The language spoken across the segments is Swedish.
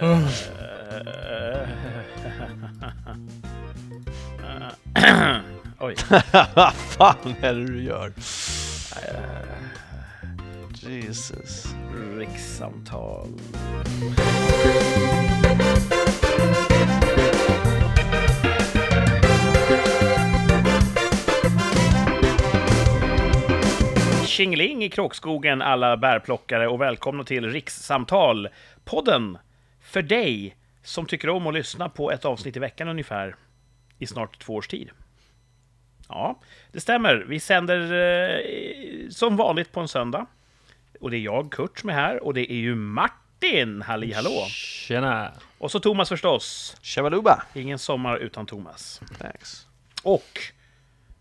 Oj. Vad fan är det du gör? Jesus. Rikssamtal. Tjingeling i Kråkskogen alla bärplockare och välkomna till Rikssamtal. Podden för dig som tycker om att lyssna på ett avsnitt i veckan ungefär i snart två års tid. Ja, det stämmer. Vi sänder eh, som vanligt på en söndag. Och det är jag, Kurt, som är här. Och det är ju Martin! Halli hallå! Tjena! Och så Thomas förstås. Shabaluba. Ingen sommar utan Thomas. Thanks. Och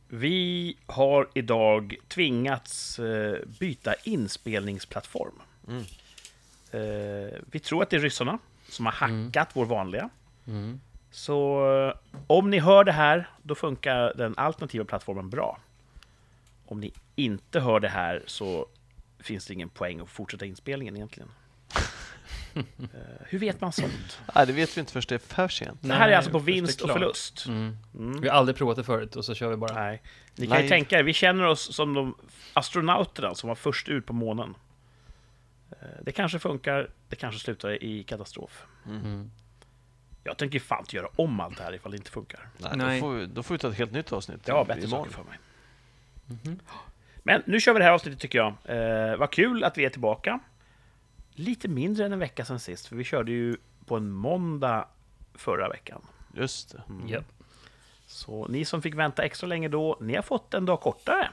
vi har idag tvingats eh, byta inspelningsplattform. Mm. Eh, vi tror att det är ryssarna som har hackat vår vanliga. Mm. Så eh, om ni hör det här, då funkar den alternativa plattformen bra. Om ni inte hör det här så finns det ingen poäng att fortsätta inspelningen egentligen. Eh, hur vet man sånt? Nej, det vet vi inte först det är för sent. Det här är alltså på vinst och förlust. Mm. Mm. Vi har aldrig provat det förut och så kör vi bara. Nej. Ni kan ju tänka er, vi känner oss som de astronauterna som var först ut på månen. Eh, Det kanske funkar, det kanske slutar i katastrof. Mm. Jag tänker fan inte göra om allt det här ifall det inte funkar. Nej, Nej. Då, får vi, då får vi ta ett helt nytt avsnitt. Har bättre saker för mig. Mhm. Men nu kör vi det här avsnittet tycker jag. Eh, vad kul att vi är tillbaka. Lite mindre än en vecka sedan sist, för vi körde ju på en måndag förra veckan. Just det. Mm. Japp. Så ni som fick vänta extra länge då, ni har fått en dag kortare.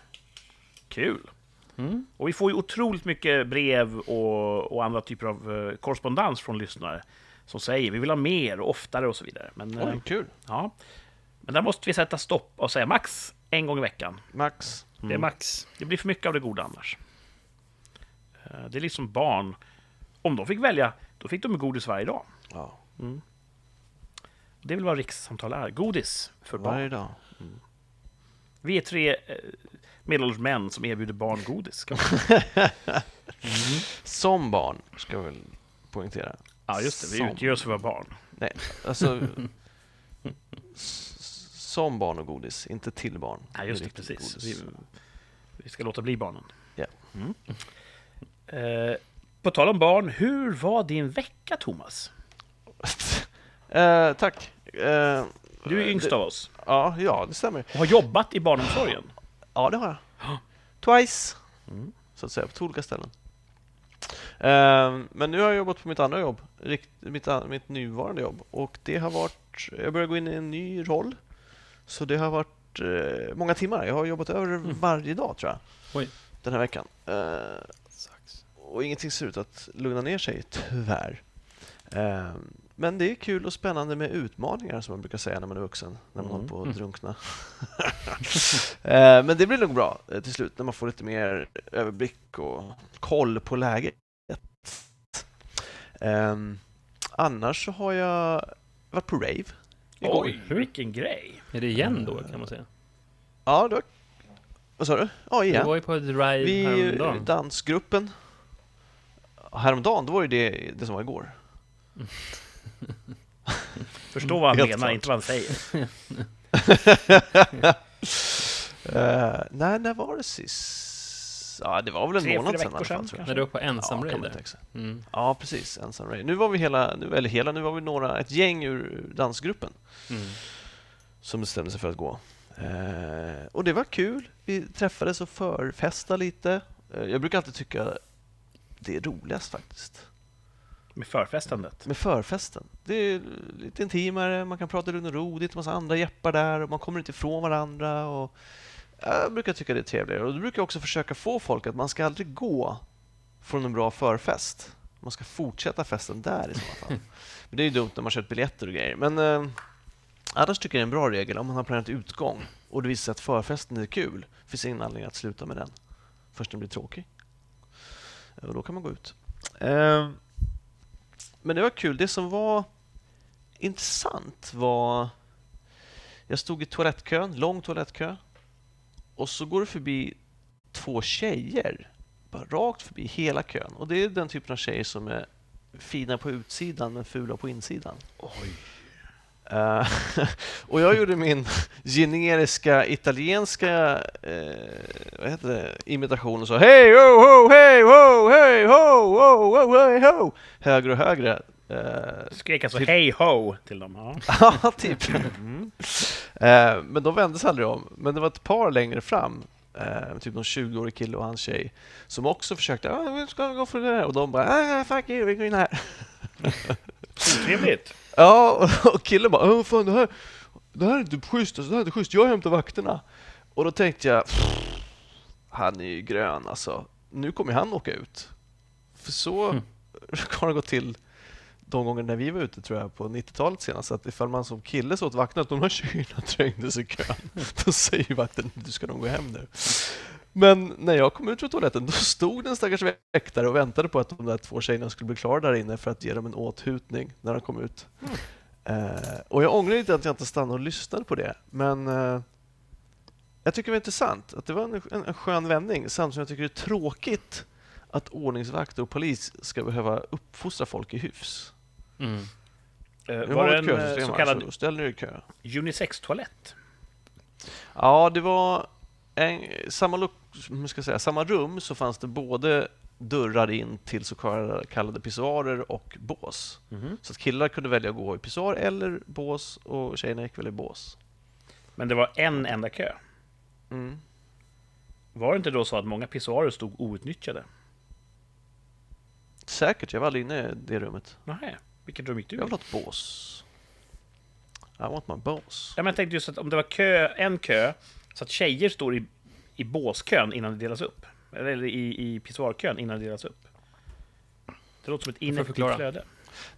Kul! Mm. Och vi får ju otroligt mycket brev och, och andra typer av eh, korrespondens från lyssnare som säger vi vill ha mer och oftare och så vidare. Men, eh, Oj, kul. ja. Men där måste vi sätta stopp och säga max en gång i veckan. Max. Det är max. Det blir för mycket av det goda annars. Eh, Det är liksom barn. Om de fick välja, då fick de godis varje dag. Ja, Det är väl vad rikssamtal är. Godis för barn. varje dag. Vi är tre eh, medelålders män som erbjuder barn godis. man- Som barn, ska vi väl poängtera. Ja, just det. Vi Som. utger oss för att vara barn. Nej, alltså... som barn och godis, inte till barn. Ja, just det. Precis. Vi, vi ska låta bli barnen. Ja. Mm. Eh, på tal om barn, hur var din vecka, Thomas? Eh, tack. Eh, Du är yngst det- av oss Ja, ja, det stämmer. och har jobbat i barnomsorgen. Ja, det har jag. Twice, Mm. så att säga, på två olika ställen. Eh, men nu har jag jobbat på mitt andra jobb, rikt, mitt, mitt nuvarande jobb. Och det har varit, jag börjar gå in i en ny roll. Så det har varit eh, många timmar. Jag har jobbat över varje dag, tror jag. Oj. Den här veckan. Eh, och ingenting ser ut att lugna ner sig, tyvärr. Eh, men det är kul och spännande med utmaningar, som man brukar säga när man är vuxen, när man Mm. håller på att Mm. drunkna. Eh, men det blir nog bra eh, till slut, när man får lite mer överblick och koll på läget. Eh, annars så har jag varit på rave. igår. Oj, vilken grej! Är det igen då, kan man säga? Ja, det var... Vad sa du? Ja, Du igen. var ju på ett ride Vi, häromdagen. dansgruppen. Häromdagen, då var det det, det som var igår. Förstå vad han Helt menar, klart. inte vad han säger. Eh, nej, när var det sist? Ja, det var väl en Tre, månad sedan i veckor alla fall, sedan, jag. När du var på ensam ja. Mm. Ja, precis. Ensam rave. Nu var vi hela, nu, eller hela, nu var vi några, ett gäng ur dansgruppen Mm. som bestämde sig för att gå. Eh, och det var kul. Vi träffades och förfestade lite. Eh, jag brukar alltid tycka det är roligast faktiskt. Med förfestandet. Med förfesten. Det är lite intimare, man kan prata lugn och ro, det är inte massa andra jeppar där och man kommer inte ifrån varandra. Och jag brukar tycka det är trevligare. Och då brukar jag också försöka få folk att man ska aldrig gå från en bra förfest. Man ska fortsätta festen där i sådana fall. Men det är ju dumt när man köpt biljetter och grejer. Men eh, annars tycker jag det är en bra regel om man har planerat utgång och det visar sig att förfesten är kul. finns ingen anledning att sluta med den först den blir tråkig. Och då kan man gå ut. Eh, men det var kul. Det som var intressant var... Jag stod i toalettkön, lång toalettkö. Och så går det förbi två tjejer. Bara rakt förbi hela kön. Och det är den typen av tjejer som är fina på utsidan men fula på insidan. Oj. Eh, och jag gjorde min generiska italienska eh, imitation och sa hej ho ho hej ho hej ho ho ho hej ho högre och högre. Eh, Skrek alltså Till- hej ho till dem. Ja. Ja, typ. Mm. Eh, men de vände sig aldrig om. Men det var ett par längre fram, eh, typ någon 20-årig kille och hans tjej, som också försökte ah, vi ska gå för det här. Och de bara ah, fuck you, vi går in här. Otrevligt. Ja, och killen bara Åh, fan, det här, det här är inte schysst, alltså, det här är inte schysst, jag hämtar vakterna. Och då tänkte jag, "Pff, han är ju grön alltså. Nu kommer han åka ut. För så Mm. har det gått till de gånger när vi var ute tror jag på 90-talet senast. Att ifall man som kille sa åt vakterna att de här tjejerna trängde sig i kön, då säger vakten du ska nog gå hem nu. Men när jag kom ut från toaletten, då stod den stackars väktare och väntade på att de där två tjejerna skulle bli klara där inne för att ge dem en åthutning när de kom ut. Eh, och jag ångrar lite att jag inte stannade och lyssnade på det, men eh, jag tycker det var intressant att det var en, en, en skön vändning samtidigt som jag tycker det är tråkigt att ordningsvakter och polis ska behöva uppfostra folk i hyfs. Mm. Eh, var det en eh, kösystem så kallad så ställ i kö. unisex-toalett? Ja, det var en, samma, lo- hur ska jag säga, samma rum så fanns det både dörrar in till så kallade, pissoarer och bås. Mhm. Så att killar kunde välja att gå i pissoar eller bås och tjejerna gick väl i bås. Men det var en enda kö. Mm. Var det inte då så att många pissoarer stod outnyttjade? Säkert, jag var aldrig inne i det rummet. Nej, vilket rum gick du Jag i? vill ha ett bås. I want my bås. Ja, men jag tänkte just att om det var kö, en kö, så att tjejer står i, i båskön innan det delas upp. Eller i, i pissoarkön innan det delas upp. Det låter som ett ineffektivt förklara. flöde.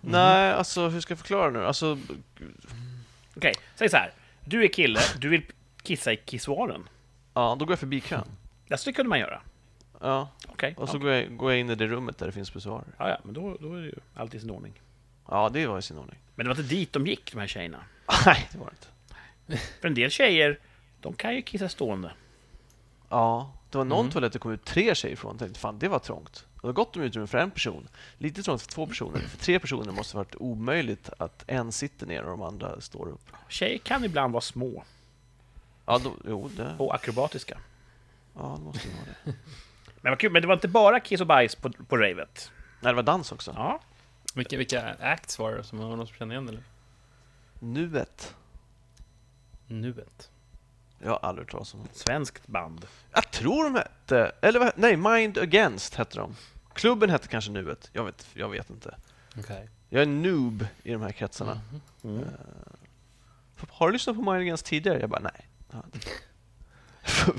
Nej, alltså hur ska jag förklara nu? Alltså, Okej, säg så här. Du är kille, du vill kissa i kissoaren. ja, då går jag förbi kön. Alltså, det kunde man göra. Ja, Okej. och så ja. går, jag, går jag in i det rummet där det finns pissoarer. Ja, ja, men då, då är det ju allt i sin ordning. Ja, det var i sin ordning. Men det var inte dit de gick, de här tjejerna. Nej, det var det inte. För en del tjejer, de kan ju kissa stående. Ja, det var någon Mm. toalett det kom ut tre tjejer ifrån. Jag tänkte, fan det var trångt. Och det var gott om utrymme för en person. Lite trångt för två personer. För tre personer måste ha varit omöjligt att en sitter ner och de andra står upp. Tjejer kan ibland vara små Ja, då, jo, det, och akrobatiska. ja, det måste det vara det. Men vad kul, men det var inte bara kiss och bajs på, på ravet. Nej, det var dans också. Ja, Vilka, vilka acts var det som var någon som kände igen eller? Nuet. Nuet. Jag har aldrig hört talas om dem. svenskt band. Jag tror de hette... Eller vad- nej, Mind Against hette de. Klubben hette kanske Nuet. Jag vet, jag vet inte. Okej. Jag är noob i de här kretsarna. Mhm. Mm. Har du lyssnat på Mind Against tidigare? Jag bara, nej. det har jag inte."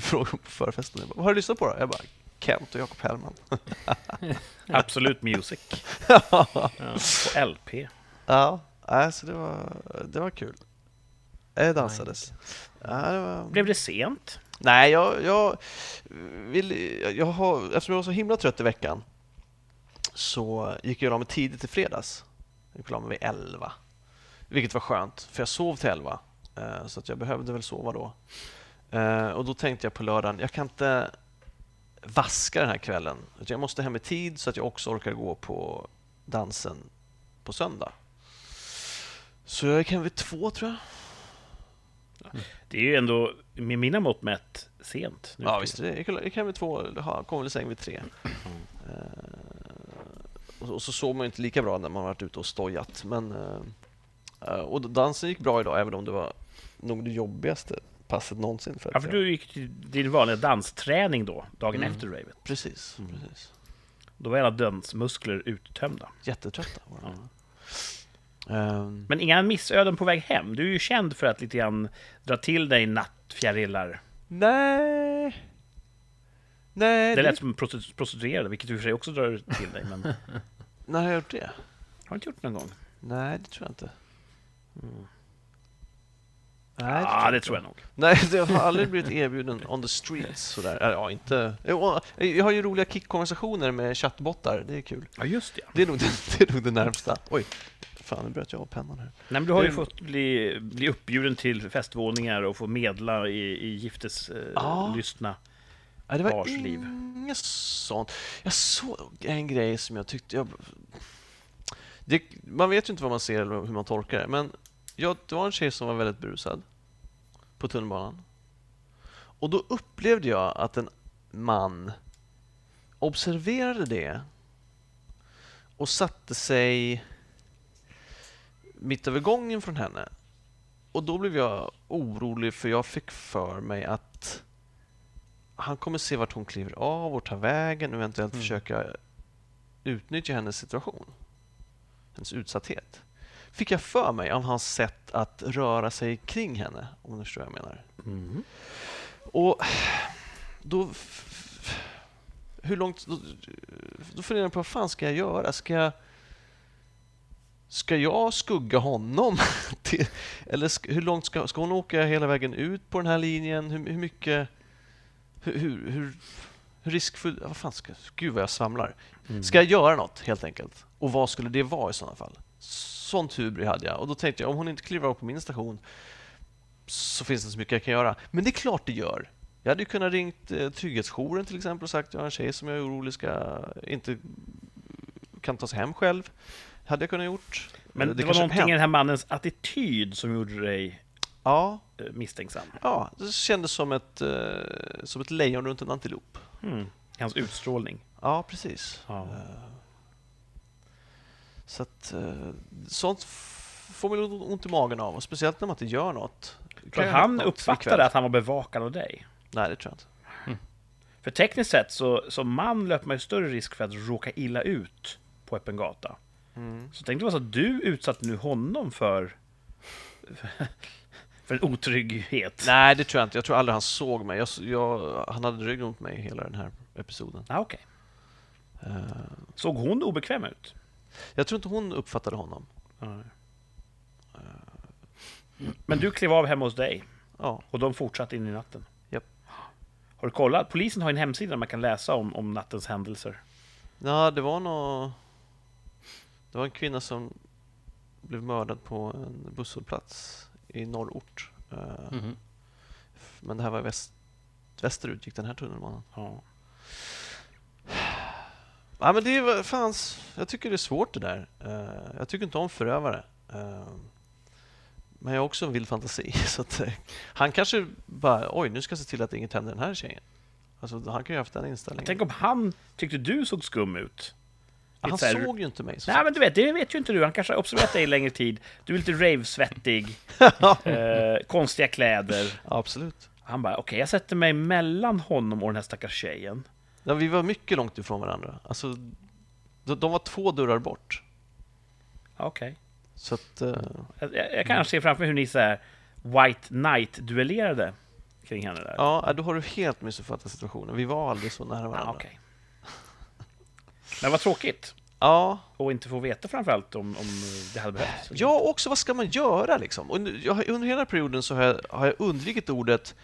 Frågade på förfesten. Bara, vad har du lyssnat på då? Jag bara, Kent och Jakob Hellman. Absolut Music. Ja. På LP. ja, alltså det var, det var kul. Det dansades. Ja, det var... Blev det sent? Nej, jag, jag vill... Jag har, eftersom jag var så himla trött i veckan så gick jag la mig tidigt i fredags. Jag gick la mig vid 11. Vilket var skönt, för jag sov till 11. eh, Så att jag behövde väl sova då. Eh, Och då tänkte jag på lördagen, jag kan inte vaska den här kvällen. Jag måste hem i tid så att jag också orkar gå på dansen på söndag. Så jag gick hem vid två, tror jag. Det är ju ändå, med mina mått mätt, sent. nu Ja, visst. jag gick hem vid två, ha- kom väl i säng vid tre. Eh, och, och så sov man ju inte lika bra när man varit ute och stojat. Men, eh, eh, och dansen gick bra idag, även om det var nog det jobbigaste passet någonsin. För Ja, för jag- du gick till din vanliga dansträning då, dagen Mm. efter ravet. Precis, Mm. precis. Då var alla dansmuskler uttömda. Jättetrötta var Ja. Ehm, Men inga missöden på väg hem? Du är ju känd för att lite grann dra till dig nattfjärilar. nej... Nej, Det lät som prosti- prostituerade, vilket du för sig också drar till dig. Men när har jag gjort det? har du inte gjort någon gång? Nej, det tror jag inte. Mm. Nej, det inte. tror jag nog. Nej, jag har aldrig blivit erbjuden on the streets sådär. Ja, inte... Jag har ju roliga kickkonversationer med chattbottar, det är kul. Ja, just det. Det är nog det, det, är nog det närmsta. Oj, fan nu bröt jag av pennan här. Nej, men du har ju Det- fått bli, bli uppbjuden till festvåningar och få medla i, i giftes eh, Ja. Nej, det var liv. inget sånt. Jag såg en grej som jag tyckte... Jag, Det, man vet ju inte vad man ser eller hur man tolkar det, men ja, det var en tjej som var väldigt berusad på tunnelbanan. Och då upplevde jag att en man observerade det och satte sig mitt över gången från henne. Och då blev jag orolig för jag fick för mig att han kommer se vart hon kliver av och tar vägen och eventuellt Mm. försöka utnyttja hennes situation. Hennes utsatthet. Fick jag för mig av hans sätt att röra sig kring henne, om du förstår vad jag menar. Mm. Och då... Hur långt... Då, då funderar jag på vad fan ska jag göra? Ska jag... Ska jag skugga honom? till, eller hur långt ska, ska hon åka hela vägen ut på den här linjen? Hur, hur mycket... Hur, hur, hur, riskfull... Vad fan ska... Gud vad jag svamlar. Mm. Ska jag göra något helt enkelt? Och vad skulle det vara i sådana fall? Sånt hubri hade jag. Och då tänkte jag, om hon inte kliver av på min station så finns det inte så mycket jag kan göra. Men det är klart det gör. Jag hade ju kunnat ringt eh, Trygghetsjouren till exempel och sagt jag har en tjej som jag är orolig ska inte kan ta sig hem själv. Hade jag kunnat gjort. Men Eh, det, var någonting i den här mannens attityd som gjorde dig Ja, eh, misstänksam. ja, det kändes som ett, eh, som ett lejon runt en antilop. Mm. Hans utstrålning. Ja, precis. Ja. Eh, Så att sånt får man ont i magen av, och speciellt när man inte gör något. Det kan För han uppfattade ikväll. att han var bevakad av dig. Nej, det tror jag inte. För tekniskt sett så som man löper man ju större risk för att råka illa ut på öppen gata. Mm. Så tänkte jag så att du utsatte nu honom för för en otrygghet. Nej, det tror jag inte. Jag tror aldrig han såg mig. Jag, jag, han hade ryggen mot mig hela den här episoden. Ah, okej. Eh, Såg hon obekväm ut? jag tror inte hon uppfattade honom. Ja. Men du klev av hemma hos dig Ja, och de fortsatte in i natten? Japp. Har du kollat? Polisen har en hemsida där man kan läsa om, om nattens händelser. ja det var nog... Det var en kvinna som blev mördad på en busshållplats i norrort. Mhm. Men det här var väst, västerut, gick den här tunnelbanan. Ja. Ja, men det fans, jag tycker det är svårt det där. Eh, jag tycker inte om förövare. Eh, men jag har också en vild fantasi. Så att, han kanske bara, oj, nu ska jag se till att inget händer den här tjejen. Alltså, han kan ju ha haft den inställningen. Tänk om han tyckte du såg skum ut? Han här- såg ju inte mig. Så Nej, men du vet, det vet ju inte du. Han kanske har observerat dig längre tid. Du är lite rave-svettig, eh, konstiga kläder. Absolut. Han bara, okej, jag sätter mig mellan honom och den här stackars tjejen. Ja, vi var mycket långt ifrån varandra. Alltså, de, var två dörrar bort. Okej. Så att, eh, Jag, jag kan se framför mig hur ni så här White Knight-duellerade kring henne där. ja, då har du helt missuppfattat situationen. Vi var aldrig så nära varandra. Ja, okej. Men vad tråkigt. Ja, Och inte få veta framförallt om, om det hade behövts. Ja, också vad ska man göra liksom? Och nu- jag, under hela perioden så har jag, har jag undvikit ordet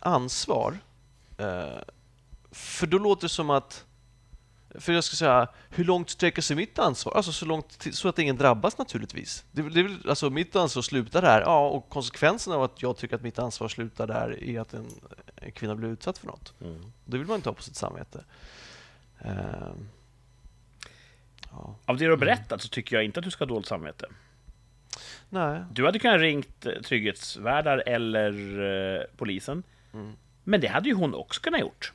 ansvar. Eh, för då låter det som att... För jag ska säga, hur långt sträcker sig mitt ansvar? Alltså så långt till, så att ingen drabbas naturligtvis. Det, det alltså mitt ansvar slutar där. Ja, och konsekvensen av att jag tycker att mitt ansvar slutar där är att en, en kvinna blir utsatt för något. Mm. Det vill man inte ha på sitt samvete. Eh, ja. Av det du har berättat så tycker jag inte att du ska ha dåligt samvete. Nej. Du hade kunnat ringt eh, trygghetsvärdar eller eh, polisen. Mm. Men det hade ju hon också kunnat gjort.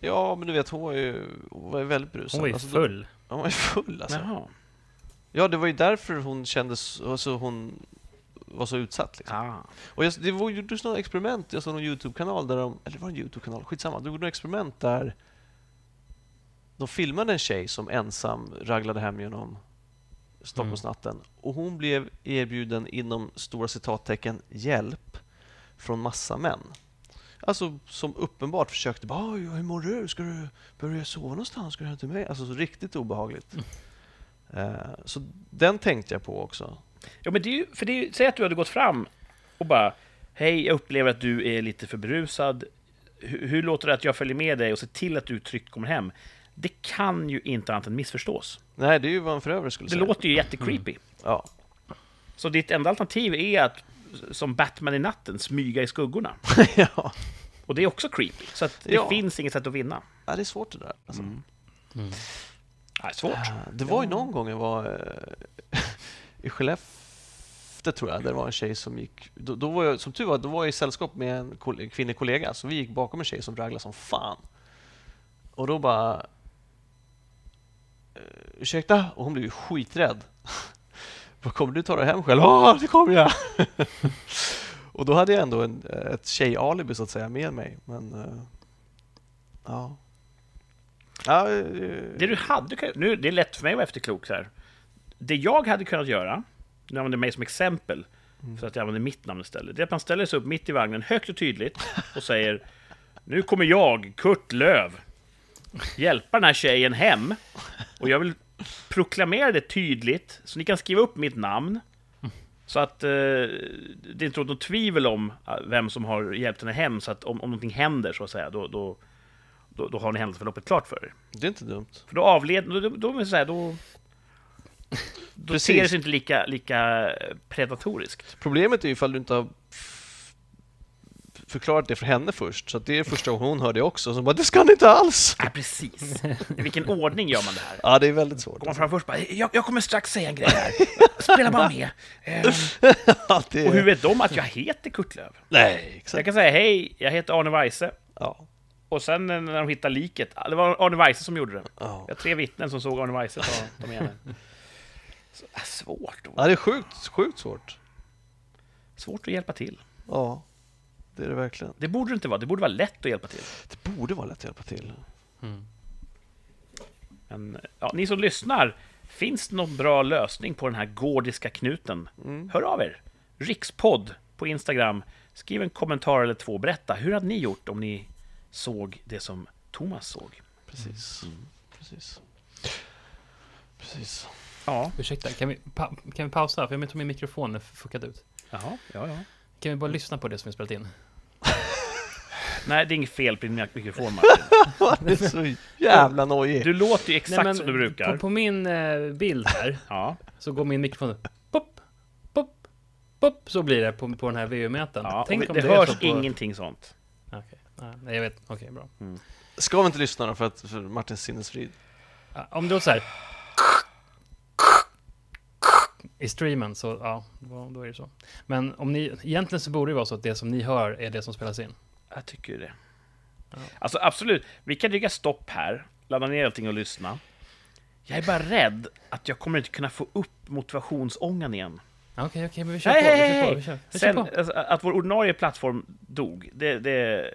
Ja, men du vet, hon var ju, hon var ju väldigt brusad. Hon var ju Alltså, full. Hon var ju full alltså. Jaha. Ja, det var ju därför hon kändes, alltså hon var så utsatt. Liksom. Ah. Och jag, det var, gjordes några experiment, jag såg någon YouTube-kanal där de, eller var det en YouTube-kanal? Skitsamma. De gjorde några experiment där de filmade en tjej som ensam raglade hem genom Stockholmsnatten. Och hon blev erbjuden inom stora citattecken hjälp från massa män. Alltså som uppenbart försökte bara "Oj, hur mår du? Ska du börja sova någonstans? Ska du hem till mig? Alltså så riktigt obehagligt. Eh, så den tänkte jag på också. Ja, men det är ju, för det är säg att du hade gått fram och bara Hej, jag upplever att du är lite för berusad. Hur, hur låter det att jag följer med dig och ser till att du tryggt kommer hem? Det kan ju inte annat än missförstås. Nej, det är ju vad en förövare skulle Det säga. låter ju jättecreepy. Ja. Så ditt enda alternativ är att, som Batman i natten, smyga i skuggorna. ja. Och det är också creepy. Så att det Ja. finns inget sätt att vinna. ja, det är svårt det där. Alltså. Mm. Mm. Nej, svårt. Eh, Det var ju någon gång jag var eh, i Skellefteå tror jag, där det var en tjej som gick... Då, då var jag, som tur var, då var jag i sällskap med en kvinnlig kollega, så vi gick bakom en tjej som raglade som fan. Och då bara... eh, Ursäkta? Och hon blev ju skiträdd. Vad kommer du ta dig hem själv? Ja, det kommer jag! och då hade jag ändå en, ett tjej-alibi så att säga med mig, men... eh, Ja. ja eh, Det du hade. Nu, det är lätt för mig att vara efterklok här. Det jag hade kunnat göra, nu använder jag mig som exempel, för att jag använder mitt namn istället, det är att man ställer sig upp mitt i vagnen högt och tydligt och säger Nu kommer jag, Kurt Löv, hjälpa den här tjejen hem. Och jag vill proklamera det tydligt, så ni kan skriva upp mitt namn. Så att eh, det inte råder något tvivel om eh, vem som har hjälpt henne hem, så att om, om någonting händer, så att säga, då, då, då, då har ni händelseförloppet klart för er. Det är inte dumt. För då avled... Då, då, då, så här, då, då ser det sig inte lika, lika predatoriskt. Problemet är ju ifall du inte har förklarat det för henne först. Så det är första gången hon hör det också. Så bara, det ska ni inte alls! Nej, precis. I vilken ordning gör man det här? Ja, det är väldigt svårt. Går man fram först bara, jag, jag kommer strax säga en grej här. Spela bara med. Ehm, Ja, det och hur vet de att jag heter Kurt Löv? Nej, exakt. jag kan säga, hej, jag heter Arne Weise. Ja. Och sen när de hittar liket, det var Arne Weise som gjorde det. Ja. Jag har tre vittnen som såg Arne Weise ta, ta med henne. Så, ah, svårt. ja, det är sjukt, sjukt svårt. Svårt att hjälpa till. Ja, det är det verkligen. Det borde det inte vara. Det borde vara lätt att hjälpa till. Det borde vara lätt att hjälpa till. Mm. Men ja, ni som lyssnar, finns det någon bra lösning på den här gordiska knuten? Mm. Hör av er! Rikspodd på Instagram. Skriv en kommentar eller två. Berätta, hur hade ni gjort om ni såg det som Thomas såg? Precis. Precis. Precis. Ja, Ursäkta, kan vi, pa kan vi pausa? För jag tror min mikrofon är fuckad ut. jaha, ja, ja. Kan vi bara lyssna på det som vi spelat in? Nej, det är inget fel på din mik- mikrofon, Martin. det är så jävla nojig. Du låter ju exakt Nej, men som du brukar. På, på min eh, bild här Ja, så går min mikrofon pop, pop, pop. Så blir det på, på den här VU-mätaren. ja Tänk om det, det, är hörs så på... ingenting sånt. Okej, nej, jag vet. Okej, bra. Ska vi inte lyssna då för, att, för Martins sinnesfrid? Ja, Om det låter så här i streamen så, ja, då, då är det så. Men om ni, egentligen så borde det vara så att det som ni hör är det som spelas in. Jag tycker ju det. Ja. Alltså absolut, vi kan trycka stopp här, ladda ner allting och lyssna. Jag är bara rädd att jag kommer inte kunna få upp motivationsångan igen. Okej, okej, men vi kör Nej, på. Vi hej, kör på. Vi kör, vi kör Sen, på. alltså, att vår ordinarie plattform dog, det, det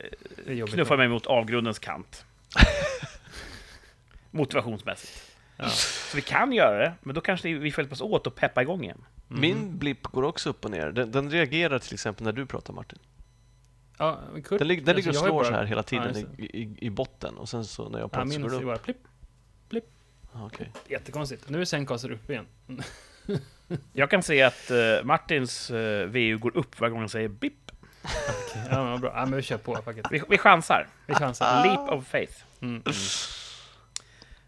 Det knuffar mig mot avgrundens kant. Motivationsmässigt. Ja. Så vi kan göra det, men då kanske vi får hjälpas åt att peppa igång igen. Mm. Min blipp går också upp och ner. Den, den reagerar till exempel när du pratar Martin. Ja, men Kurt, Den, lig- den ligger och alltså, har ju slår så bara- här hela Ja, tiden det. i, i, i botten och sen så när jag Ja, pratar så min går det upp. bara plipp. Ah, okej. Jättekonstigt. Nu är Zencaster uppe igen. Jag kan se att eh, Martins uh, VU går upp varje gång han säger bipp. Okej, Ja, men bra. Ja, men vi kör på. Vi, vi chansar. Vi chansar. Leap of faith. Mm.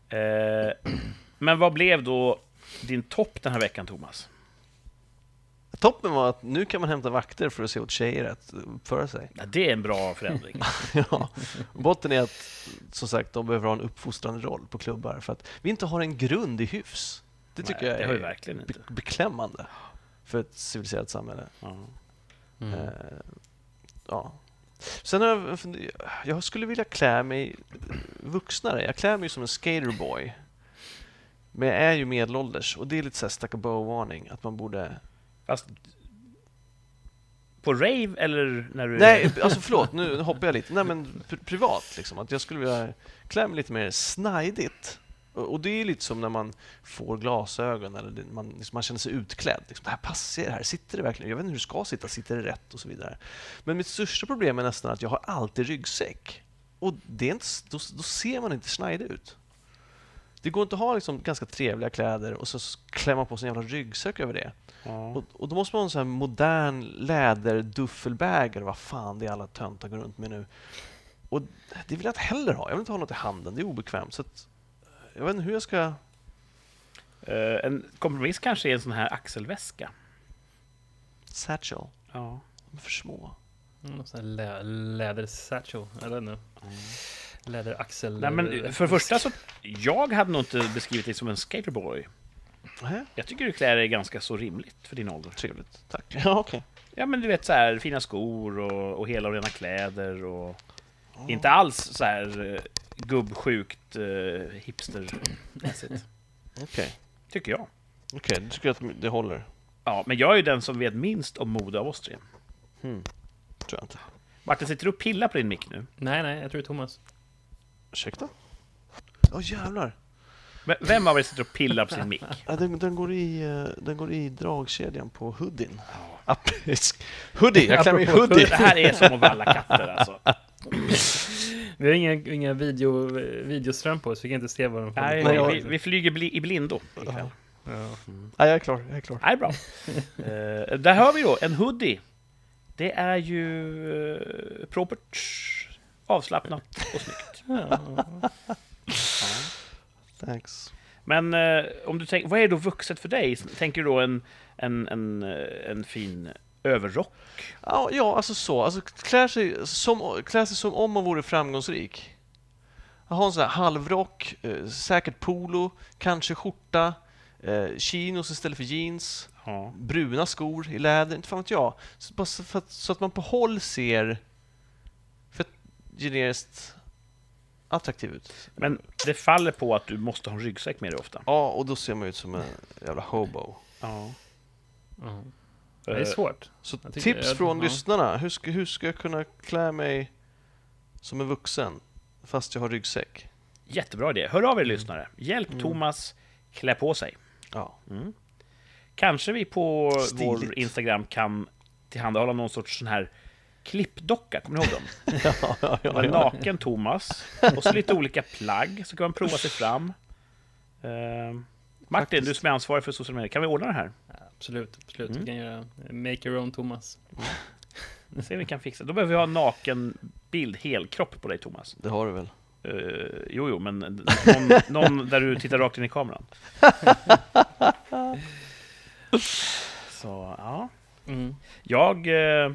Eh, men vad blev då din topp den här veckan, Thomas? Toppen var att nu kan man hämta vakter för att se åt tjejer att uppföra sig. Ja, det är en bra förändring. ja. Botten är att, som sagt, de behöver ha en uppfostrande roll på klubbar för att vi inte har en grund i hyfs. Det tycker Nej, jag det har vi är verkligen inte. be- beklämmande för ett civiliserat samhälle. Ja. Mm. Eh, ja. Sen har jag, jag skulle vilja klä mig vuxnare. Jag klär mig som en skaterboy. Men jag är ju medelålders och det är lite såhär stack varning att man borde... Fast på rave eller när du... Nej, alltså förlåt, nu hoppar jag lite. Nej men pri- privat liksom. Att jag skulle vilja klä mig lite mer snajdigt. Och det är lite som när man får glasögon eller man, liksom, man känner sig utklädd. Liksom, det här passar det här, sitter det verkligen? Jag vet inte hur det ska sitta, sitter det rätt och så vidare. Men mitt största problem är nästan att jag har alltid ryggsäck. Och det är inte, då, då ser man inte snajdig ut. Det går inte att ha liksom ganska trevliga kläder och så klämma på sig en jävla ryggsäck över det. Ja. Och, och då måste man ha en sån här modern läderduffelbag eller vad fan det är alla töntar går runt med nu. Och det vill jag inte heller ha. Jag vill inte ha något i handen. Det är obekvämt. Så att, jag vet inte hur jag ska... Eh, en kompromiss kanske är en sån här axelväska. Satchel. Ja. De är för små. Mm, Någon sån här lä läder-satchel. Jag vet inte. Läderaxel. Nej, men för det första så, jag hade nog inte beskrivit dig som en skaterboy. Nähä, Jag tycker du klär dig ganska så rimligt för din ålder. trevligt. Tack. Ja, okej. Ja, men du vet så här fina skor och, och hela och rena kläder och inte alls så här eh, gubbsjukt eh, hipstermässigt. Okej, Tycker jag. Okej, du tycker att det håller? Ja, men jag är ju den som vet minst om mode av oss tre. Hmm. Tror jag inte. Martin, sitter du och pillar på din mick nu? Nej, nej, jag tror det är Thomas. Ursäkta? Åh jävlar! Vem av er sitter och pillar på sin mick? Ja, den, den, går i, eh, den går i dragkedjan på hoodien. Hoodie! Jag klär mig i Apropå hoodie! Det här är som att valla katter alltså. Vi har inga, inga video, videoström på oss, vi kan inte se vad de Nej, Nej, vi, vi flyger bli, i blindo ikväll. Ja. Ja, jag är klar. Jag är klar. Nej, bra. Eh, där hör vi då, en hoodie. Det är ju uh, propert, avslappnat och snyggt. Thanks. Men eh, om du tänker, vad är då vuxet för dig? Tänker du då en, en, en, eh, en fin överrock? Ja, ja, alltså så. Alltså, klär, sig som, klär sig som om man vore framgångsrik. Har en sån här halvrock, eh, säkert polo, kanske skjorta, eh, chinos istället för jeans, Ja. bruna skor i läder, inte fan vet jag. Så, att, så att man på håll ser för generiskt attraktiv ut. Men det faller på att du måste ha en ryggsäck med dig ofta. Ja, och då ser man ut som en jävla hobo. Ja. Ja. Det är svårt. Så Jag tips jag- från ja. lyssnarna. Hur ska, hur ska jag kunna klä mig som en vuxen fast jag har ryggsäck? Jättebra idé. Hör av er lyssnare. Hjälp Thomas klä på sig. Ja. Kanske vi på Stiligt. vår Instagram kan tillhandahålla någon sorts sån här klippdocka, kommer ni ihåg dem? ja, ja, Det var en naken Thomas, och så lite olika plagg, så kan man prova sig fram. Eh, Martin, Faktiskt. du som är ansvarig för sociala medier, kan vi ordna det här? Absolut, absolut. Mm. Vi kan göra make your own Thomas. Se om vi kan fixa. Då behöver vi ha en naken bild, helkropp på dig Thomas. Det har du väl? Eh, jo, jo, men någon, någon där du tittar rakt in i kameran. Så, ja. Mm. Jag... Eh,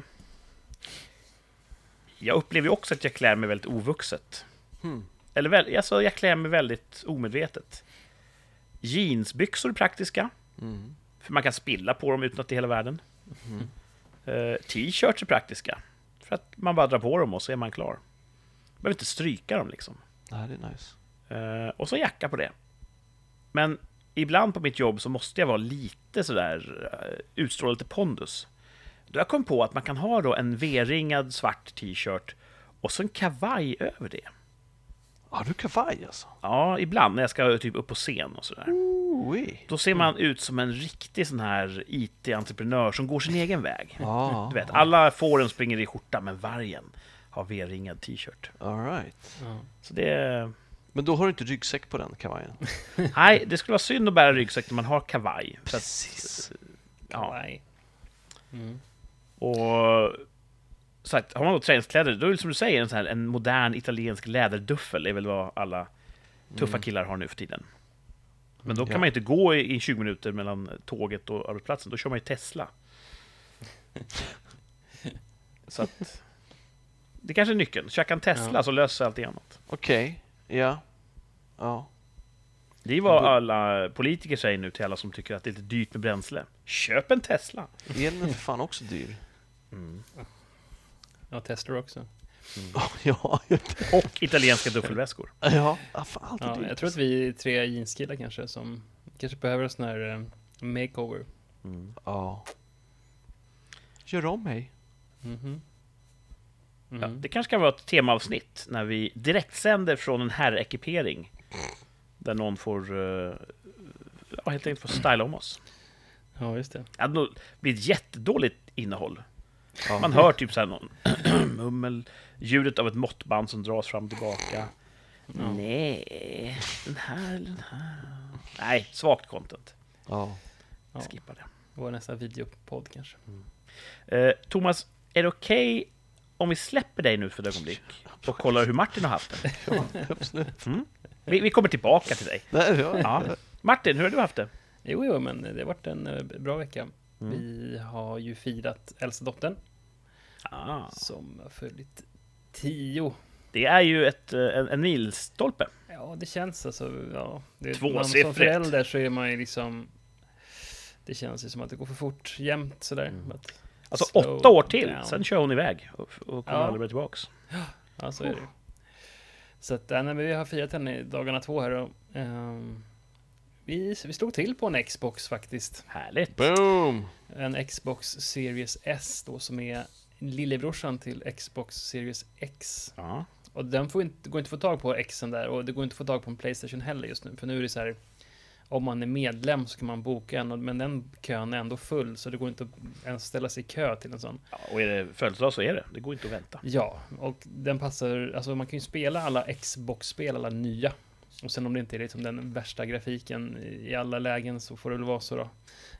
jag upplever också att jag klär mig väldigt ovuxet. Hmm. Eller väl, alltså, jag klär mig väldigt omedvetet. Jeansbyxor är praktiska, Mm. för man kan spilla på dem utan att det är hela världen. Mm. Eh, T-shirts är praktiska, för att man bara drar på dem och så är man klar. Man behöver inte stryka dem liksom. Det här är nice. Eh, och så jacka på det. Men ibland på mitt jobb så måste jag vara lite sådär, uh, utstråla lite pondus. Då har jag kommit på att man kan ha då en V-ringad svart t-shirt och så en kavaj över det. Har du kavaj alltså? Ja, ibland när jag ska typ upp på scen och sådär. Oi. Då ser man ut som en riktig sån här IT-entreprenör som går sin egen väg. Ja, Du vet, alla fåren springer i skjorta, men vargen har V-ringad t-shirt. all right. Ja. Så det... Men då har du inte ryggsäck på den kavajen? Nej, det skulle vara synd att bära ryggsäck när man har kavaj. För att, Precis. ja, Nej. Mm. Och så att, har man då träningskläder, då är det som du säger, en, sån här, en modern italiensk läderduffel är väl vad alla tuffa killar har nu för tiden. Men då kan Ja. man inte gå i, i 20 minuter mellan tåget och arbetsplatsen, då kör man ju Tesla. så att... Det kanske är nyckeln. Käka en Tesla Ja. så löser allt annat. Okej, ja. Ja. Det är vad alla politiker säger nu till alla som tycker att det är lite dyrt med bränsle. Köp en Tesla! Elen är för fan också dyr. Ja, testar också. ja, Och italienska duffelväskor. ja. fan, Ja, jag tror att vi är tre jeanskillar kanske som kanske behöver en sån här eh, makeover. Ja. Gör om mig. Mhm. Ja, Mm. det kanske kan vara ett temaavsnitt när vi direktsänder från en herrekipering. Där någon får, uh, ja, helt enkelt får styla om oss. Ja, just det. Det hade nog blivit jättedåligt innehåll. Ja. Man hör typ så här någon mummel, ljudet av ett måttband som dras fram och tillbaka. Ja. Nej, den här den här. Nej, svagt content. Ja. Ja, Skippa det. vår nästa videopodd kanske. Eh, Thomas, är det okej om vi släpper dig nu för ett ögonblick och kollar hur Martin har haft det? ja, absolut. Vi, vi kommer tillbaka till dig. Nej, ja. Ja. Martin, hur har du haft det? Jo, jo, men det har varit en eh, bra vecka. Mm. Vi har ju firat äldsta dottern Ah. som har fyllt tio Det är ju ett, eh, en, en milstolpe. Ja, det känns alltså... Ja, det, Tvåsiffrigt. Som förälder så är man ju liksom... Det känns ju som att det går för fort jämt sådär. Mm. But Alltså slow åtta år till, down. sen kör hon iväg och, och kommer Ja. aldrig mer tillbaks. Ja, så är det. Så att, nej, men vi har firat henne i dagarna två här och... ehm, vi, vi slog till på en Xbox faktiskt. Härligt! Boom! En Xbox Series S då som är lillebrorsan till Xbox Series X. Ja. Och den får inte, går inte att få tag på Xen där och det går inte att få tag på en Playstation heller just nu. För nu är det så här, om man är medlem så kan man boka en, och- men den kön är ändå full så det går inte att ens ställa sig i kö till en sån. ja, och är det födelsedag så är det. Det går inte att vänta. Ja, och den passar, alltså man kan ju spela alla Xbox-spel, alla nya. Och sen om det inte är liksom den värsta grafiken i alla lägen så får det väl vara så då.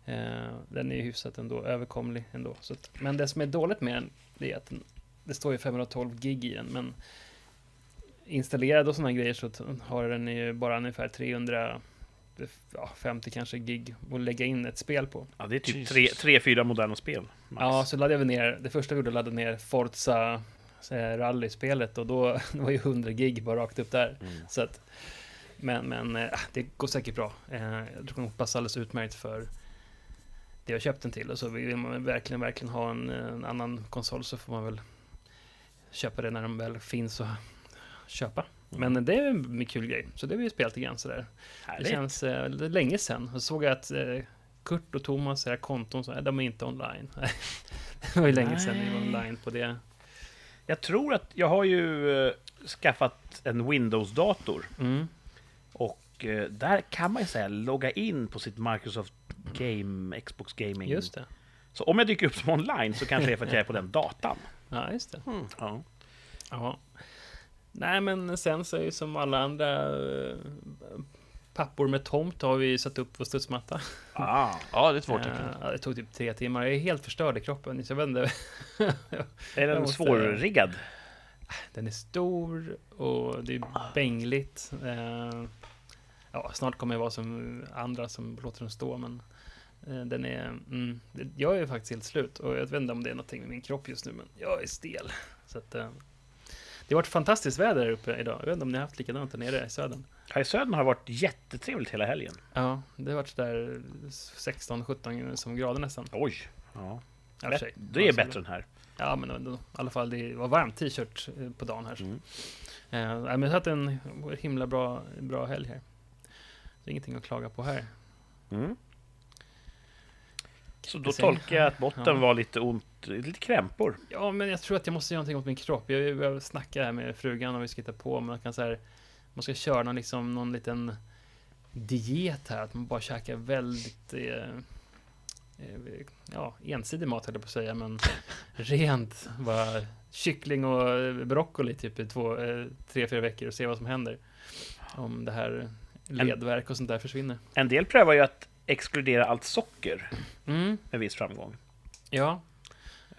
Eh, den är ju hyfsat ändå överkomlig ändå. Så att, men det som är dåligt med den, det är att den, det står ju 512 gig i den, men installerad och sådana grejer så har den ju bara ungefär 350 kanske gig att lägga in ett spel på. Ja, det är typ tre, tre, fyra moderna spel. Max. Ja, så laddade jag väl ner, det första vi gjorde ladda ner Forza eh, rallyspelet och då det var ju 100 gig bara rakt upp där. Mm. Så att, men men eh, det går säkert bra. Jag tror det passar alldeles utmärkt för det jag köpt den till. Och så vill man verkligen, verkligen ha en, en annan konsol så får man väl köpa det när de väl finns att köpa. Mm. Men det är en kul grej, så det har vi spelat lite grann sådär. Det Härligt. känns eh, det länge sedan. Så såg jag att eh, Kurt och Thomas, era konton, så, eh, de är inte online. det var ju länge sedan ni var Nej. online på det. Jag tror att jag har ju eh, skaffat en Windows-dator. Mm. Och eh, där kan man ju säga logga in på sitt Microsoft Game, Xbox Gaming. Just det. Så om jag dyker upp som online så kanske det är för att jag är på den datan. Ja, just det. Hmm. Ja. Ja. Nej, men sen så är ju som alla andra eh, pappor med tomt har vi satt upp vår studsmatta. Ah, Ja, det är svårt Eh, ja, det tog typ tre timmar. Jag är helt förstörd i kroppen, så jag vet inte. är den måste- svårriggad? Den är stor och det är bängligt. Eh, ja, snart kommer jag vara som andra som låter den stå, men den är... Mm, det- jag är faktiskt helt slut och jag vet inte om det är någonting med min kropp just nu, men jag är stel. Så att, eh, det har varit fantastiskt väder här uppe idag. Jag vet inte om ni har haft likadant där nere i södern? Här i södern har varit jättetrevligt hela helgen. Ja, det har varit sådär 16-17 som grader nästan. Oj! Ja. Sig. Det är bättre än här. Ja, men ändå, i alla fall, det var varmt t-shirt eh, på dagen här. Mm. Eh, men jag har haft en himla bra, bra helg här. Det är ingenting att klaga på här. Mm. Så då Jag tolkar jag att botten Ja. var lite ont, lite krämpor. Ja, men jag tror att jag måste göra någonting åt min kropp. Jag behöver snacka här med frugan om vi ska hitta på, man kan så här, man ska köra någon, liksom, någon liten diet här, att man bara käkar väldigt eh, eh, ja, ensidig mat höll jag på att säga, men rent bara kyckling och broccoli typ i två, eh, tre, fyra veckor och se vad som händer. Om det här ledvärk och sånt där försvinner. En del prövar ju att exkludera allt socker Mm, med viss framgång. ja,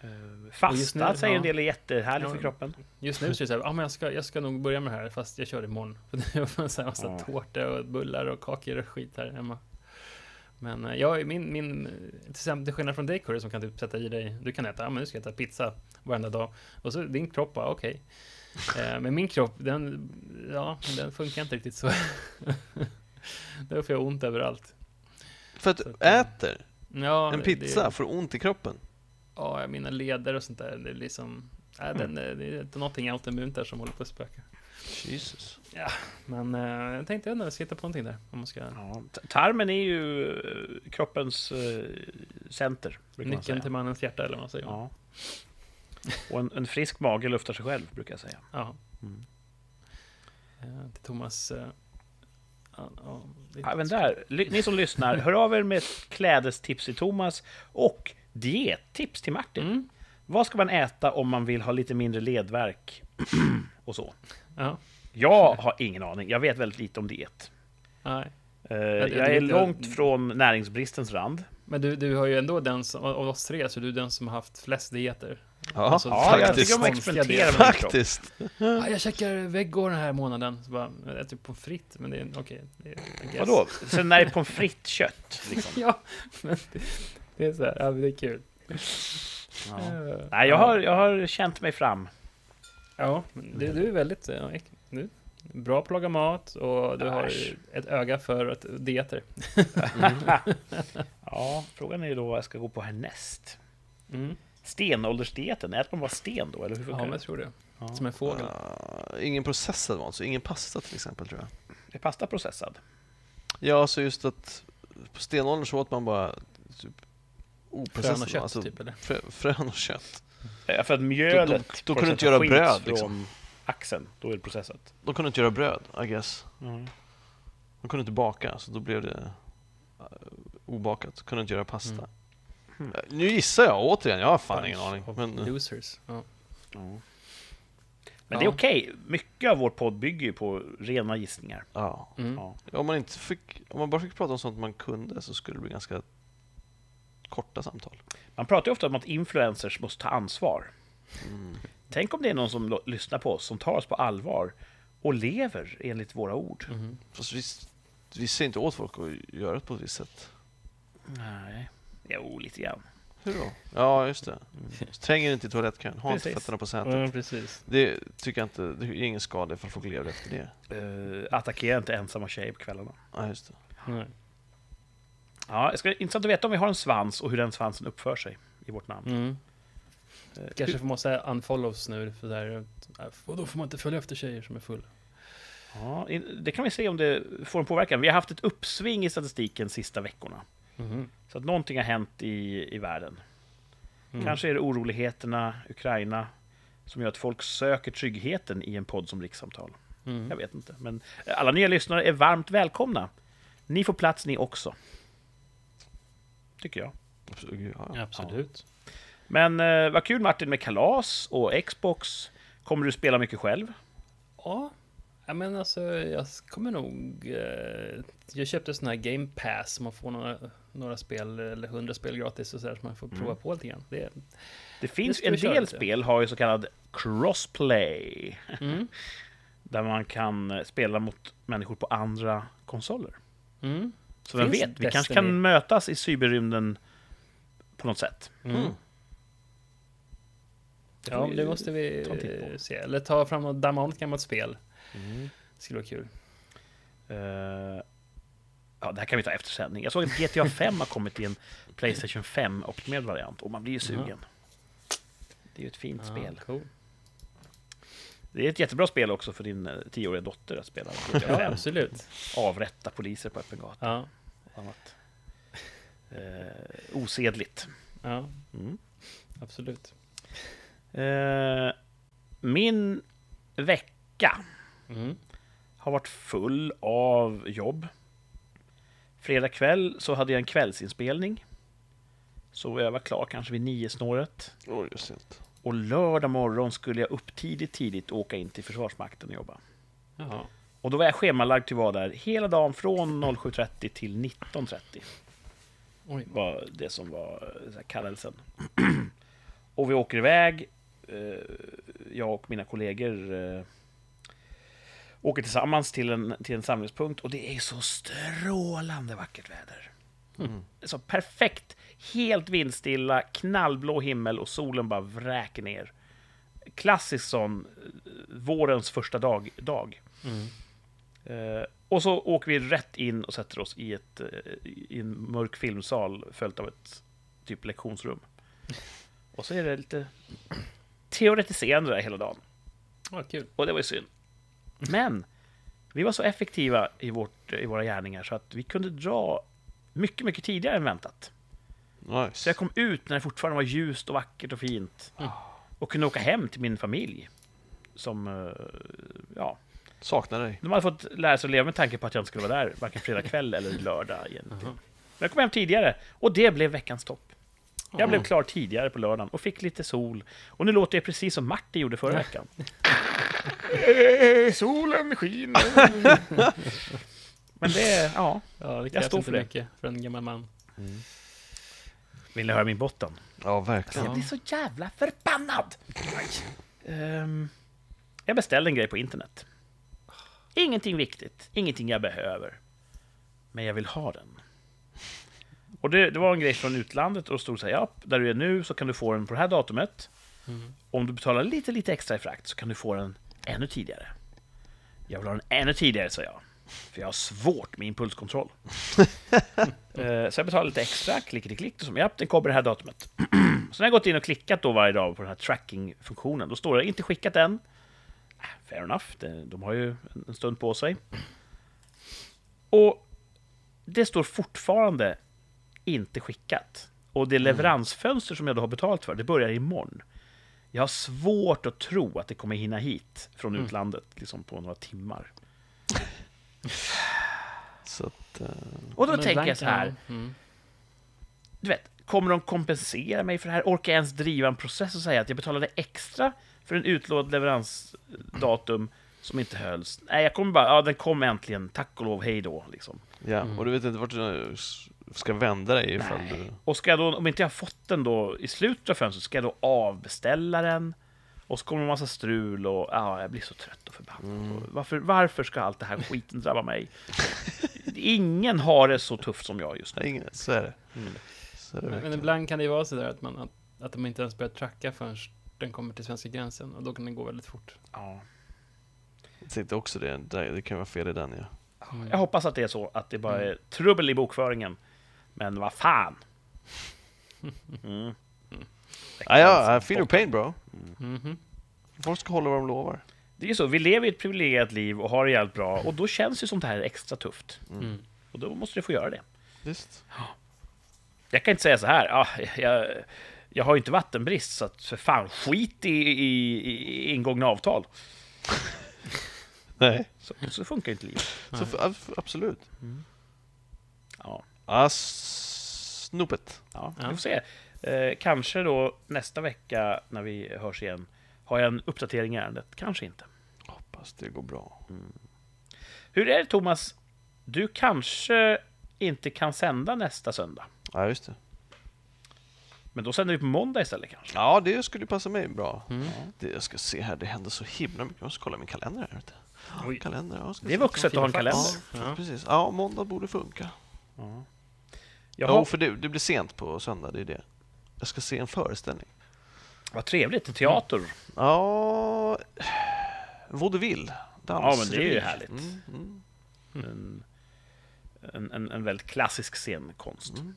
Eh, Fasta nu- säger en ja. del är jättehärligt Ja. för kroppen. Just nu så är det så här, ah, men jag, ska, jag ska nog börja med det här, fast jag kör imorgon. För det så här massa Ja. tårta och bullar och kakor och skit här hemma. Men eh, jag, min, min, till exempel till skillnad från dig Curry, som kan typ sätta i dig, du kan äta, ja men nu ska jag äta pizza varenda dag. Och så din kropp bara, okej. Eh, men min kropp, den, ja, den funkar inte riktigt så. Då får jag ont överallt. För att du att, eh, äter Ja, en pizza, Det, får ont i kroppen? ja, mina leder och sånt där, det är liksom, äh, den, det är någonting autoimmunt där som håller på att spöka. Jesus. Men eh, jag tänkte ändå sitta på någonting där. Om man ska... Ja. Tarmen är ju eh, kroppens eh, center. Nyckeln till mannens hjärta eller vad man säger. Ja. Ja. Och en, en frisk mage luftar sig själv, brukar jag säga. Mm. Eh, till Thomas... Ja, Även där, ni som lyssnar, hör av er med klädestips till Thomas och diettips till Martin. Mm, Vad ska man äta om man vill ha lite mindre ledvärk och så? ja, Jag har ingen aning. Jag vet väldigt lite om diet. nej. Eh, jag är långt från näringsbristens rand. Men du, du har ju ändå den som, av oss tre, så du är den som har haft flest dieter. Ja, Alltså, Ja, jag faktiskt. tycker om att Konstiga experimentera delar. med min kropp. Faktiskt. Ah, jag checkar veggo den här månaden. Så bara, jag äter pommes frites, men det är okej. det guess. Vadå? Sen när det är pommes frites-kött? Liksom. ja, men det, det är så här, ja, det är kul. Ja. Eh, Nej, jag ja. har, jag har känt mig fram. Ja, men du, du är väldigt ja, är bra på att laga mat och du har Äsch. ett öga för att dieter. Ja, frågan är ju då vad jag ska gå på härnäst. Mm. Stenåldersdieten, äter man bara sten då, eller hur Ja, funkar men det? jag tror det. Ja. Som en fågel. Uh, ingen processad mat, så ingen pasta till exempel tror jag. Är pasta processad? Ja, så just att på stenåldern så åt man bara typ oprocessad Frön och kött, alltså, typ, eller? frö, frön och kött. Ja, för att mjölet Då- då kunde du inte göra bröd, från liksom. axeln, då är det processat. De kunde inte göra bröd, I guess. Mm. De kunde inte baka, så då blev det uh, obakat. Kunde inte göra pasta. Mm. Uh, Nu gissar jag återigen, jag har fan Bunch ingen aning. Men, uh, Losers. Ja. Men Ja. det är okej. Mycket av vår podd bygger ju på rena gissningar. ja. Mm. Ja. Om, man inte fick, om man bara fick prata om sånt man kunde så skulle det bli ganska korta samtal. Man pratar ju ofta om att influencers måste ta ansvar. Mm. Tänk om det är någon som lyssnar på oss, som tar oss på allvar och lever enligt våra ord. Mhm. Fast vi, vi ser inte åt folk att göra det på ett visst sätt. Nej. Jo, lite grann. Hur då? Ja, just det. Tränger inte i toalettkön, ha inte Precis. fötterna på sätet. Ja, precis. Det tycker jag inte, det är ingen skada ifall folk lever efter det. Uh, attackera inte ensamma tjejer på kvällarna. Ja, just det. Nej. Ja, det ska intressant att veta om vi har en svans och hur den svansen uppför sig i vårt namn. Mm. Eh, Kanske hur- måste unfollows nu, för där, och då får man inte följa efter tjejer som är fulla. Ja, det kan vi se om det får en påverkan. Vi har haft ett uppsving i statistiken sista veckorna. Mhm. Så att någonting har hänt i, i världen. Mm. Kanske är det oroligheterna, Ukraina, som gör att folk söker tryggheten i en podd som Rikssamtal. Mm. Jag vet inte. Men alla nya lyssnare är varmt välkomna. Ni får plats ni också. Tycker jag. Absolut. Ja, ja. Absolut. Men eh, vad kul Martin med kalas och Xbox. Kommer du spela mycket själv? Ja. ja, men alltså jag kommer nog... Eh, jag köpte sån här Game Pass, man får några, några spel, eller hundra spel gratis och så, där, så man får prova på lite grann. Det, Det finns ska en del lite. spel har ju så kallad crossplay. mm. Där man kan eh, spela mot människor på andra konsoler. Mm. Så vem Finns vet, vi kanske Destiny? kan mötas i cyberrymden på något sätt. Mm. Mm. Det Ja, det måste vi se. Eller ta fram och damma av ett gammalt spel. Det skulle vara kul. Eh, ja, det här kan vi ta efter sändning. Jag såg att GTA 5 har kommit i en Playstation 5-optimerad variant och man blir ju sugen. Det är ju ett fint spel. Cool. Det är ett jättebra spel också för din eh, tioåriga dotter att spela GTA Ja, 5. absolut. Avrätta poliser på öppen gata Ja, och annat. Eh, osedligt. ja Mm. absolut. Eh, min vecka Mm. har varit full av jobb. Fredag kväll så hade jag en kvällsinspelning. Så jag var klar kanske vid nio snåret. Oj, det är sent. Och lördag morgon skulle jag upp tidigt, tidigt och åka in till Försvarsmakten och jobba. Jaha. Och då var jag schemalagd till att vara där hela dagen från 07.30 till 19.30. Oj. var det som var eh, här, kallelsen. och vi åker iväg. eh, Jag och mina kollegor eh, åker tillsammans till en, till en samlingspunkt och det är så strålande vackert väder. Mm. Så perfekt, helt vindstilla, knallblå himmel och solen bara vräker ner. Klassisk sån eh, vårens första dag. dag. Mm. Eh, och så åker vi rätt in och sätter oss i, ett, eh, i en mörk filmsal följt av ett typ lektionsrum. Och så är det lite teoretiserande där hela dagen. Ja, kul. Och det var ju synd. Men vi var så effektiva i, vårt, i våra gärningar så att vi kunde dra mycket, mycket tidigare än väntat. Nice. Så jag kom ut när det fortfarande var ljust och vackert och fint. Och kunde åka hem till min familj. Som, eh, ja, Saknar dig. de hade fått lära sig att leva med tanke på att jag inte skulle vara där varken fredag kväll eller lördag egentligen. Men jag kom hem tidigare och det blev veckans topp. Jag blev klar tidigare på lördagen och fick lite sol. Och nu låter jag precis som Martin gjorde förra veckan. Eh, Solen skiner. Men det, ja. Ja, det Jag står inte för det. mycket för en gammal man. Vill ni höra min botten? Ja, verkligen. Jag blir så jävla förbannad! Ehm, jag beställde en grej på internet. Ingenting viktigt, ingenting jag behöver. Men jag vill ha den. Och det, det var en grej från utlandet och stod så här, ja, där du är nu så kan du få den på det här datumet. Mm. Om du betalar lite, lite extra i frakt så kan du få den ännu tidigare. Jag vill ha den ännu tidigare, sa jag. För jag har svårt med impulskontroll. Eh, så jag betalade lite extra, klick, klick, klick. Och så, ja, den kommer det här datumet. så när jag gått in och klickat då varje dag på den här tracking-funktionen, då står det inte skickat än. Äh, Fair enough, de har ju en- stund på sig. Och det står fortfarande inte skickat. Och det leveransfönster som jag då har betalt för, det börjar imorgon. Jag har svårt att tro att det kommer hinna hit från utlandet liksom på några timmar. Så att, eh, Och då tänker jag så här, Mm. du vet, kommer de kompensera mig för det här? Orkar jag ens driva en process och säga att jag betalade extra för en utlovad leveransdatum som inte hölls? Nej, jag kommer bara, ja den kom äntligen, tack och lov, hej då, liksom. ja. Och du vet inte vart ska vända dig ifall Nej. du... Och ska jag då, om inte jag har fått den då i slutet av fönstret, ska jag då avbeställa den? Och så kommer en massa strul och ja, jag blir så trött och förbannad. Och Varför, varför ska allt det här skiten drabba mig? Ingen har det så tufft som jag just nu. Ingen, så är det. Mm. Så är det Men, men ibland kan det ju vara så där att, man, att, att de inte ens börjar tracka förrän den kommer till svenska gränsen och då kan den gå väldigt fort. Ja. Jag tänkte också det, det det kan vara fel i den ja. Jag hoppas att det är så, att det bara är trubbel i bokföringen. Men vad fan! Mm. Ja, ja, I feel your pain bro. Mhm. Folk ska hålla vad de lovar. Det är ju så, vi lever i ett privilegierat liv och har det jävligt bra, och då känns ju sånt här extra tufft. Mm. Och då måste du få göra det. Visst. Jag kan inte säga så här, ja, jag, jag har ju inte vattenbrist, så att för fan, skit i, i, i ingångna avtal. Nej. Så, så funkar inte livet. Så, absolut. Ja, Ah, snopet. ja, vi får se. Eh, kanske då nästa vecka när vi hörs igen har jag en uppdatering i ärendet. Kanske inte. Hoppas det går bra. Hur är det Thomas? Du kanske inte kan sända nästa söndag. Ja, just det. Men då sänder vi på måndag istället kanske? Ja, det skulle passa mig bra. Mm. Det, jag ska se här, det händer så himla mycket. Jag måste kolla min kalender här. Oj. Kalender, Det är vuxet att ha en kalender. Ja, Ja. precis. Ja, måndag borde funka. Ja. Jo, Jaha, för det, det blir sent på söndag, det är det. Jag ska se en föreställning. vad trevligt. Teater. Ja, vaudeville. Dans, Ja, men det är ju härligt. Mm, mm. En, en, en, en väldigt klassisk scenkonst. Mm.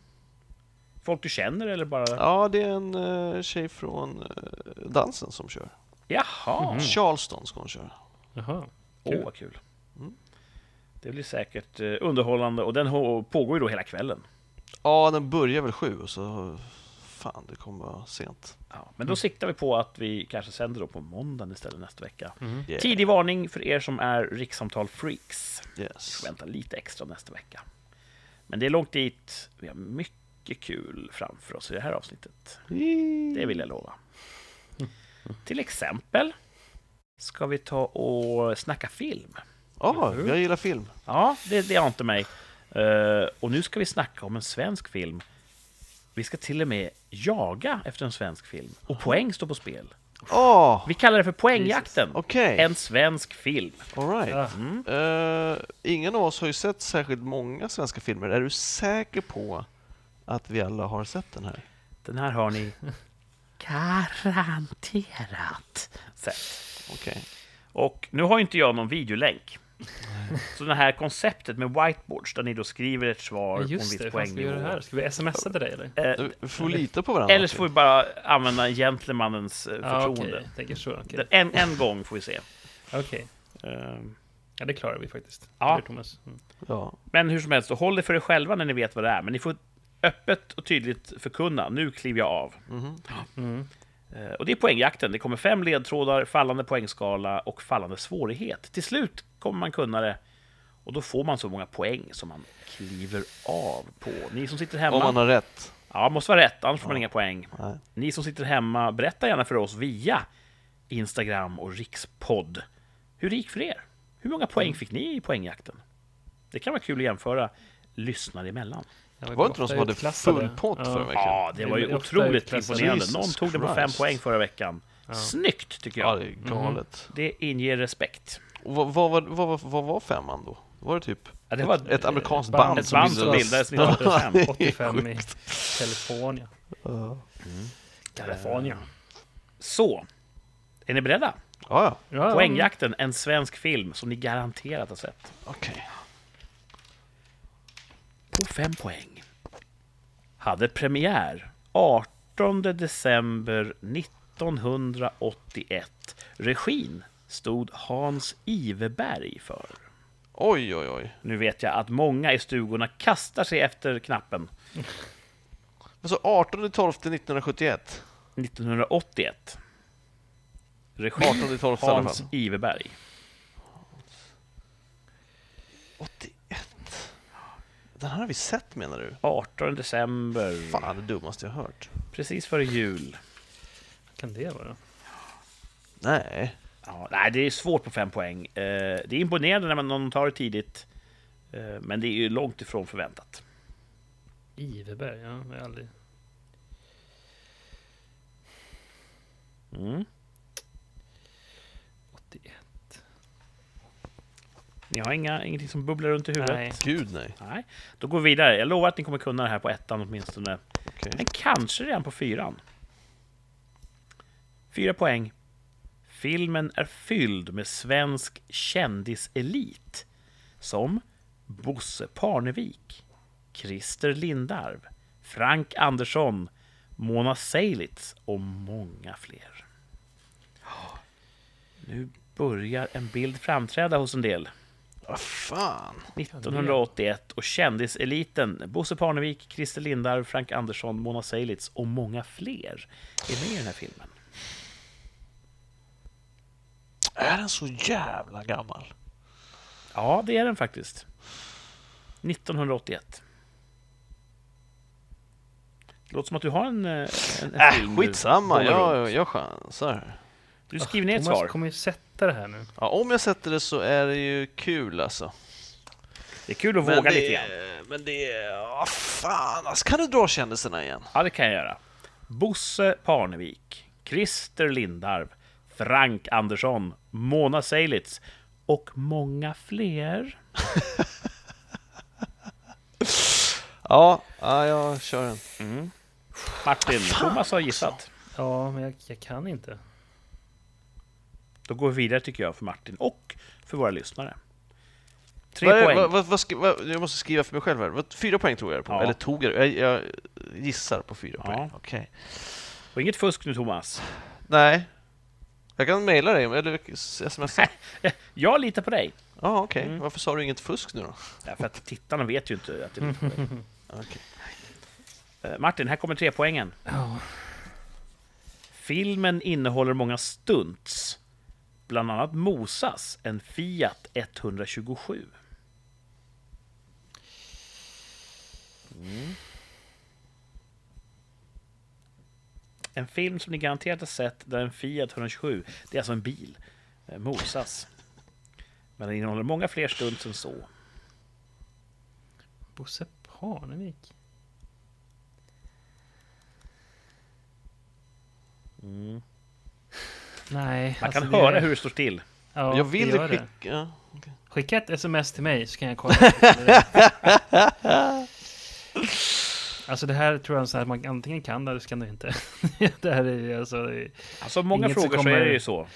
Folk du känner eller bara... Ja, det är en uh, tjej från eh, dansen som kör. Jaha! Charleston ska hon köra. Jaha. Åh, Kul. vad kul. Mm. Det blir säkert eh, underhållande och den pågår ju då hela kvällen. Ja, den börjar väl sju och så... Fan, det kommer vara sent. Ja, men då siktar vi på att vi kanske sänder då på måndagen istället nästa vecka. Mm. Yeah. Tidig varning för er som är rikssamtal freaks. Yes. Vänta lite extra nästa vecka. Men det är långt dit. Vi har mycket kul framför oss i det här avsnittet. Det vill jag lova. Till exempel ska vi ta och snacka film. Ja, jag gillar film. Ja, det, det inte mig. Eh, och nu ska vi snacka om en svensk film. Vi ska till och med jaga efter en svensk film. Och poäng står på spel. Åh, Vi kallar det för Poängjakten. okej. En svensk film. All right. Mm. Eh, ingen av oss har ju sett särskilt många svenska filmer. Är du säker på att vi alla har sett den här? Den här har ni garanterat sett. Okej. Och nu har inte jag någon videolänk. Så det här konceptet med whiteboards, där ni då skriver ett svar Ja, på en viss det, vi poängnivå. här? Ska vi smsa till dig eller? Eh, Du får lita på varandra. eller så får vi bara använda gentlemannens eh, Ja, förtroende. okej. Tänker så. Den- En, en gång får vi se. Okej. Ehm, Ja, det klarar vi faktiskt. Ja. Thomas. Mm. Ja. Men hur som helst, så håll det för er själva när ni vet vad det är. Men ni får öppet och tydligt förkunna. Nu kliver jag av. Mhm. Mm. Eh, Och det är poängjakten. Det kommer fem ledtrådar, fallande poängskala och fallande svårighet. Till slut kommer man kunna det. Och då får man så många poäng som man kliver av på. Ni som sitter hemma... Om man har rätt. Ja, måste vara rätt, annars får man inga poäng. Nej. Ni som sitter hemma, berätta gärna för oss via Instagram och Rikspodd. Hur det gick för er? Hur många poäng fick ni i poängjakten? Det kan vara kul att jämföra lyssnare emellan. Ja, Det var inte någon ofta som hade full pott Ja. förra veckan. Ja, det var ju Det otroligt imponerande. Någon tog den på fem poäng förra veckan. Ja. Snyggt, tycker Ja, jag. det är galet. Det inger respekt. Och vad, vad, vad, vad, vad var femman då? Var det typ Ja, det var ett, ett amerikanskt band- band, ett band som bildades Ja, 1985. det är 85 i sjukt. California. Ja. California. Eh, Så, är ni beredda? Ja, ja. Ja, Poängjakten, en svensk film som ni garanterat har sett. Okej. På fem poäng. Hade premiär 18 december 1981. Regin stod Hans Iveberg för. Oj, oj, oj. Nu vet jag att många i stugorna kastar sig efter knappen. Alltså 18 12 1971. 1981. Regi 18 12 i alla Hans. Iveberg. 81. Den här har vi sett menar du? 18 december. Fan, det dummaste jag har hört. Precis före jul. kan det vara? Nej. Ja, nej, det är svårt på fem poäng. Eh, det är imponerande när man någon tar det tidigt. Eh, men det är ju långt ifrån förväntat. Iveberg? Ja, jag har aldrig... Mm. 81. Ni har inga, ingenting som bubblar runt i huvudet? Nej. Gud nej. Nej. Då går vi vidare. Jag lovar att ni kommer kunna det här på ettan åtminstone. Okej. Men kanske redan på fyran. Fyra poäng. Filmen är fylld med svensk kändiselit. Som Bosse Parnevik, Christer Lindarw, Frank Andersson, Mona Seilitz och många fler. Nu börjar en bild framträda hos en del. Vad fan. 1981 och kändiseliten Bosse Parnevik, Christer Lindarw, Frank Andersson, Mona Seilitz och många fler är med i den här filmen. Är den så jävla gammal? Ja, det är den faktiskt. 1981. Det låter som att du har en, eh, en, en Äh, skitsamma. Jag, jag chansar. Du skriver ner ett Thomas svar. kommer ju sätta det här nu. Ja, om jag sätter det så är det ju kul alltså. Det är kul att våga det, lite grann. Men det är... Ja, fan alltså. Kan du dra kändisarna igen? Ja, det kan jag göra. Bosse Parnevik, Christer Lindarw, Frank Andersson, Mona Seilitz och många fler. Ja, ja jag kör den. Mm. Martin, Thomas har gissat. Ja, men jag, jag kan inte. Då går vi vidare tycker jag för Martin och för våra lyssnare. Tre Vad är- poäng. Vad, vad, vad, skri- vad, jag måste skriva för mig själv här. Vad, fyra poäng tror jag på. Ja. Eller tog jag jag, jag gissar på fyra Ja. poäng. Okej. Och inget fusk nu Thomas. Nej. Jag kan mejla dig, eller smsa. Jag litar på dig. Ja, okej. Mm. Varför sa du inget fusk nu då? Därför att tittarna vet ju inte att det är dig. Okej. Eh, Martin, här kommer tre poängen. Ja. Filmen innehåller många stunts. Bland annat mosas en Fiat 127. Mm. En film som ni garanterat har sett där en Fiat 127, det är alltså en bil, eh, mosas. Men den innehåller många fler stunts än så. Bosse Parnevik. Mm. Nej. Man kan alltså höra det- hur det står still. Ja, jag vill skicka... Ja. Skicka ett sms till mig så kan jag kolla. alltså det här tror jag så här, man antingen kan det eller så kan det inte. det här är alltså... är- Alltså många Inget som frågor så kommer- är det ju så.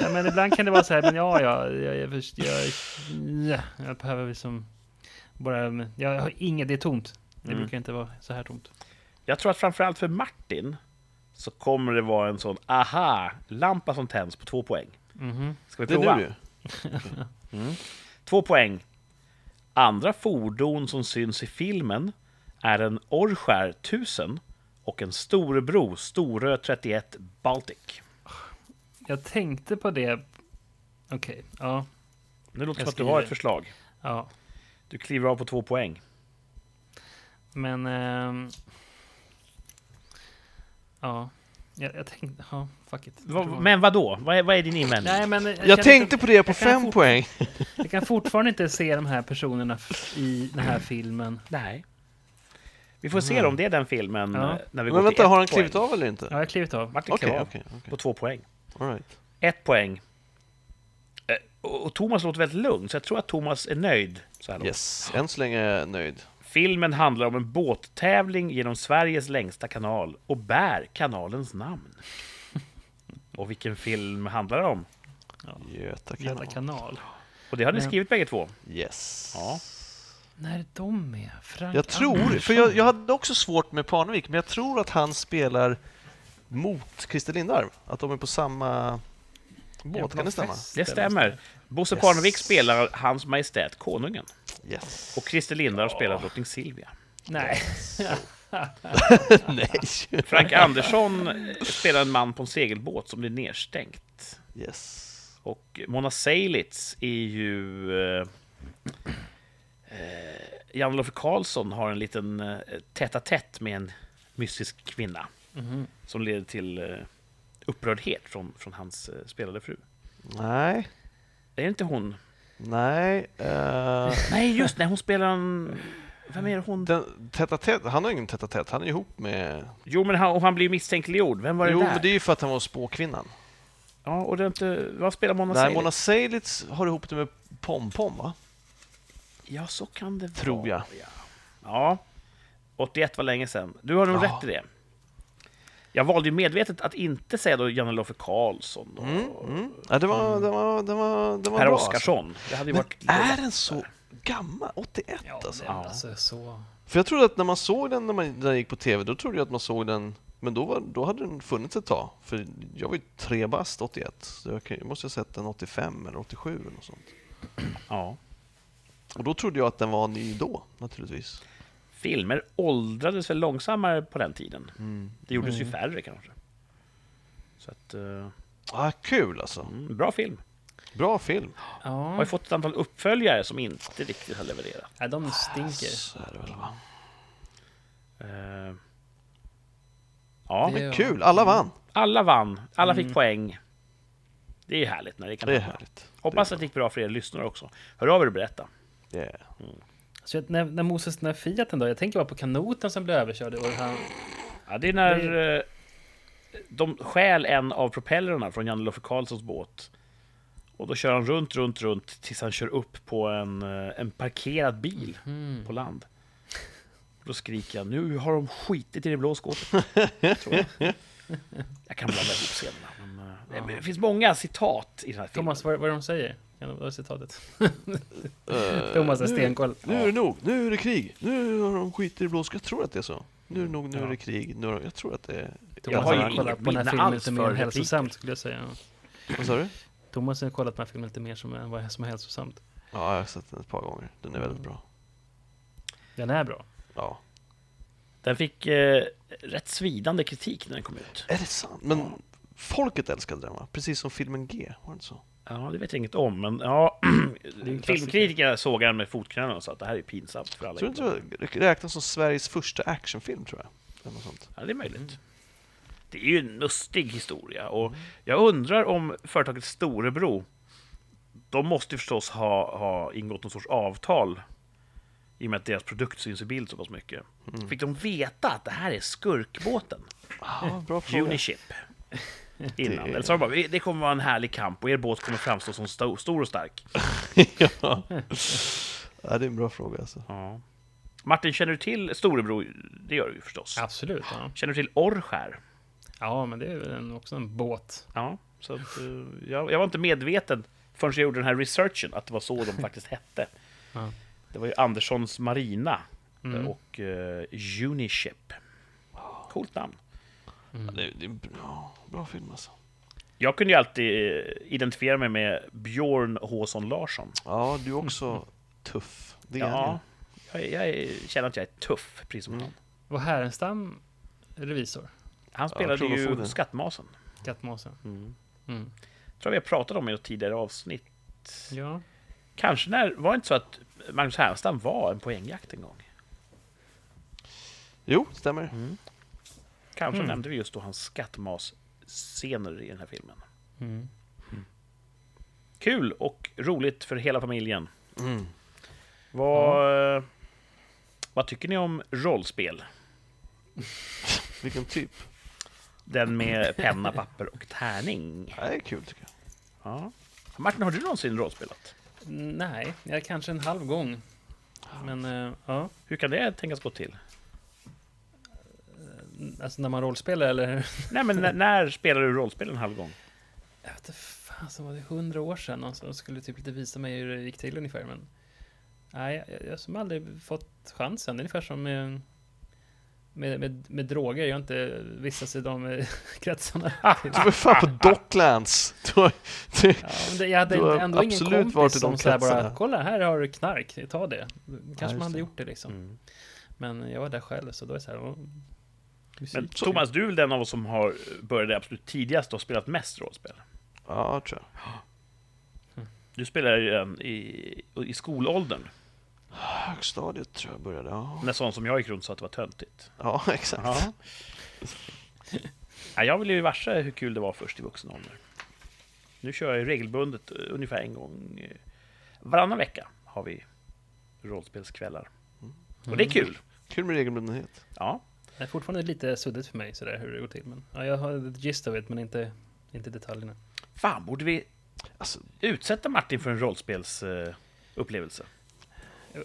Ja, men ibland kan det vara så här, men ja, ja, jag, jag, jag, ja, jag behöver liksom bara, jag har inget, det är tomt. Det Mm. brukar inte vara så här tomt. Jag tror att framförallt för Martin så kommer det vara en sån aha-lampa som tänds på två poäng. Mhm. Ska vi Det är prova? du ju. Två poäng. Andra fordon som syns i filmen är en Orskär 1000 och en Storebro Storö 31 Baltic. Jag tänkte på det. Okej, ja, Nu låter det Jag som att du har ett förslag. ja, Du kliver av på två poäng. men... ehm, ja, jag, jag tänkte, ja, fuck it. Va, men vad då? Vad är, vad är din invändning? Nej, men jag, Jag tänkte inte- på det på fem poäng. Jag kan fortfarande inte se de här personerna i den här filmen. Nej. Vi får se om det är den filmen Ja. eh, när vi går Men till vänta, ett har han poäng. klivit av eller inte? Ja, jag har klivit av. Martin Okej, klev av okej, okej. på två poäng. All right. Ett poäng. Eh, Och och Thomas låter väldigt lugn, så jag tror att Thomas är nöjd. Så här långt. Yes, än så länge är jag nöjd. Filmen handlar om en båttävling genom Sveriges längsta kanal och bär kanalens namn. Och vilken film handlar det om? Göta kanal. Göta kanal. Och det har ni Men- skrivit bägge två. Yes. Ja. När är de med? Frank Jag tror, Andersson. för jag, jag hade också svårt med Parnevik, men jag tror att han spelar mot Christer Lindarw. Att de är på samma Ja, båt, kan det stämma? Det stämmer. Bosse Yes. Parnevik spelar Hans Majestät Konungen. Yes. Och Christer Lindarw spelar drottning Silvia. Nej. Nej. Frank Andersson spelar en man på en segelbåt som blir nedstängt. Yes. Och Mona Seilitz är ju... Eh, eh, Jan-Olof Karlsson har en liten eh, tätt med en mystisk kvinna Mhm. som leder till eh, upprördhet från, från hans eh, spelade fru. Nej. Är det inte hon? Nej. eh, Nej, just nej, hon spelar en... Vem är det hon? den, täta tätt, han har ingen täta tätt, han är ihop med... Jo, men han, och han blir misstänkliggjord. Vem var det Jo, där? men det är ju för att han var spåkvinnan. Ja, och det är inte... Vad spelar Mona Nej, Seilitz? Mona Seilitz har ihop det med Pom Pom, va? Ja, så kan det Tror vara. jag. Ja. ja. 81 var länge sedan. Du har nog Ja. rätt i det. Jag valde ju medvetet att inte säga då Janne-Loffe Karlsson och Mm, mm. Ja, det var, det var, det var, det var Per bra, Oskarsson. Det hade ju Men varit är den så gammal? 81 Ja, alltså? men alltså så... För jag trodde att när man såg den när, man, när den gick på TV, då trodde jag att man såg den men då, var, då hade den funnits ett tag. För jag var ju tre bast 81, så jag, kan, jag måste ha sett den 85 eller 87 eller något sånt. Ja. Och då trodde jag att den var ny då, naturligtvis. Filmer åldrades väl långsammare på den tiden. Mm. Det gjordes ju Mm. färre kanske. Så att... eh, Ah, kul alltså. mm, bra film. Bra film. Har ju Ja, fått ett antal uppföljare som inte riktigt har levererat. nej, de stinker. Så är det väl va? Eh, ja, Det- Kul, alla vann. alla vann. Alla fick Mm. poäng. Det är ju härligt när det kan Det är härligt. Hoppas att det gick bra för er lyssnare också. Hör av er och berätta. Yeah. Så när, när Moses, den här Fiaten då, jag tänker bara på kanoten som blev överkörd och han... Ja, det är när eh, de stjäl en av propellrarna från Janne-Loffe Karlssons båt. Och då kör han runt, runt, runt tills han kör upp på en, eh, en parkerad bil Mm. på land. Då skriker jag, nu har de skitit i det blå skåpet. jag. jag kan blanda ihop scenerna. Men, eh, det finns många citat i den här filmen. Thomas, vad, vad är det de säger? Kan det vara citatet? Eh, Thomas är nu- stenkoll. Nu är det nog, nu är det krig, nu har de skit i det blå. Jag tror att det är så. Nu är det nog, nu är det krig. Nu det, jag tror att det är... Thomas har ju har inget kollat på den här filmen lite mer hälsosamt skulle jag säga. Vad sa du? Thomas har kollat på den här filmen lite mer som, vad som är hälsosamt. Ja, jag har sett den ett par gånger. Den är väldigt bra. Den är bra. Ja. Den fick eh, rätt svidande kritik när den kom ut. Är det sant? Men folket älskade den va? Precis som filmen G, var det inte så? Ja, det vet jag inget om, men ja, är en klassiker. filmkritiker såg den med fotknölarna och sa att det här är pinsamt för alla. Tror du inte det räknas som Sveriges första actionfilm, tror jag? Eller sånt. Ja, det är möjligt. Det är ju en mustig historia och jag undrar om företaget Storebro, de måste ju förstås ha, ha ingått någon sorts avtal i och med att deras produkt syns i bild så pass mycket. Mm. Fick de veta att det här är skurkbåten, Ja, bra. Uniship, innan? Det- Eller sa de bara, "Vi- det kommer vara en härlig kamp och er båt kommer framstå som sto- stor och stark. ja. ja, det är en bra fråga alltså. Ja. Martin, känner du till Storebro? Det gör du ju förstås. Absolut. Ja, Känner du till Orrskär? ja men det är väl en, också en båt. Ja, så att, eh, jag, jag var inte medveten förrän jag gjorde den här researchen att det var så de faktiskt hette. Ja. Det var ju Anderssons Marina Mm. eh, och uh, Uniship. Coolt namn. Ja, det, det är en bra, bra film alltså. Jag kunde ju alltid eh, identifiera mig med Björn Håsson Larsson. Ja, du är också tuff. Det är Ja, han jag, jag känner att jag är tuff, precis som Mm. han. Var Härenstam revisor? Han spelade ju kronofogden. Skattmasen. Kattmåsen? Mm. Mm. tror vi har pratat om i ett tidigare avsnitt. Ja. Kanske när, var det inte så att Magnus Härenstam var en poängjakt en gång? Jo, stämmer. Kanske Mm. nämnde vi just då hans skattmas-scener i den här filmen. Mm. Kul och roligt för hela familjen. Mm. Vad, vad tycker ni om rollspel? Vilken typ? Den med penna, papper och tärning. Ja, det är kul tycker jag. Ja. Martin, har du någonsin rollspelat? Nej, jag kanske en halv gång. Men eh, ja, Hur kan det tänkas gå till? Alltså när man rollspelar eller? Nej, men när, när spelar du rollspel en halv gång? Jag vet inte fan, så var det hundra år sedan någon som skulle typ lite visa mig hur det gick till ungefär, men nej, jag, jag som aldrig fått chansen. Det är ungefär som med, med, med, med droger. Jag har inte vistats i de eh, kretsarna. Du var fan på Docklands! Du har, du, Ja, men det, jag hade Du har ändå ingen kompis varit i de som så här bara, kolla här har du knark, ta det. Kanske just man hade det. gjort det liksom. Mm. Men jag var där själv, så då är det så här. Men Thomas, du är väl den av oss som har börjat absolut tidigast och spelat mest rollspel? ja, tror jag. Du spelar ju en i, i skolåldern, Högstadiet tror jag började, ja. när sån som jag gick runt sa att det var töntigt. Ja, exakt. Ja. Ja, jag ville ju varse hur kul det var först i vuxen ålder. Nu kör jag ju regelbundet, eh, ungefär en gång eh, varannan vecka har vi rollspelskvällar. Och det är kul. Kul med regelbundenhet. Ja, Det är fortfarande lite suddigt för mig sådär hur det går till. Men ja, jag har ett gist av det, men inte, inte detaljerna. fan borde vi Alltså, utsätta Martin för en rollspelsupplevelse? Uh?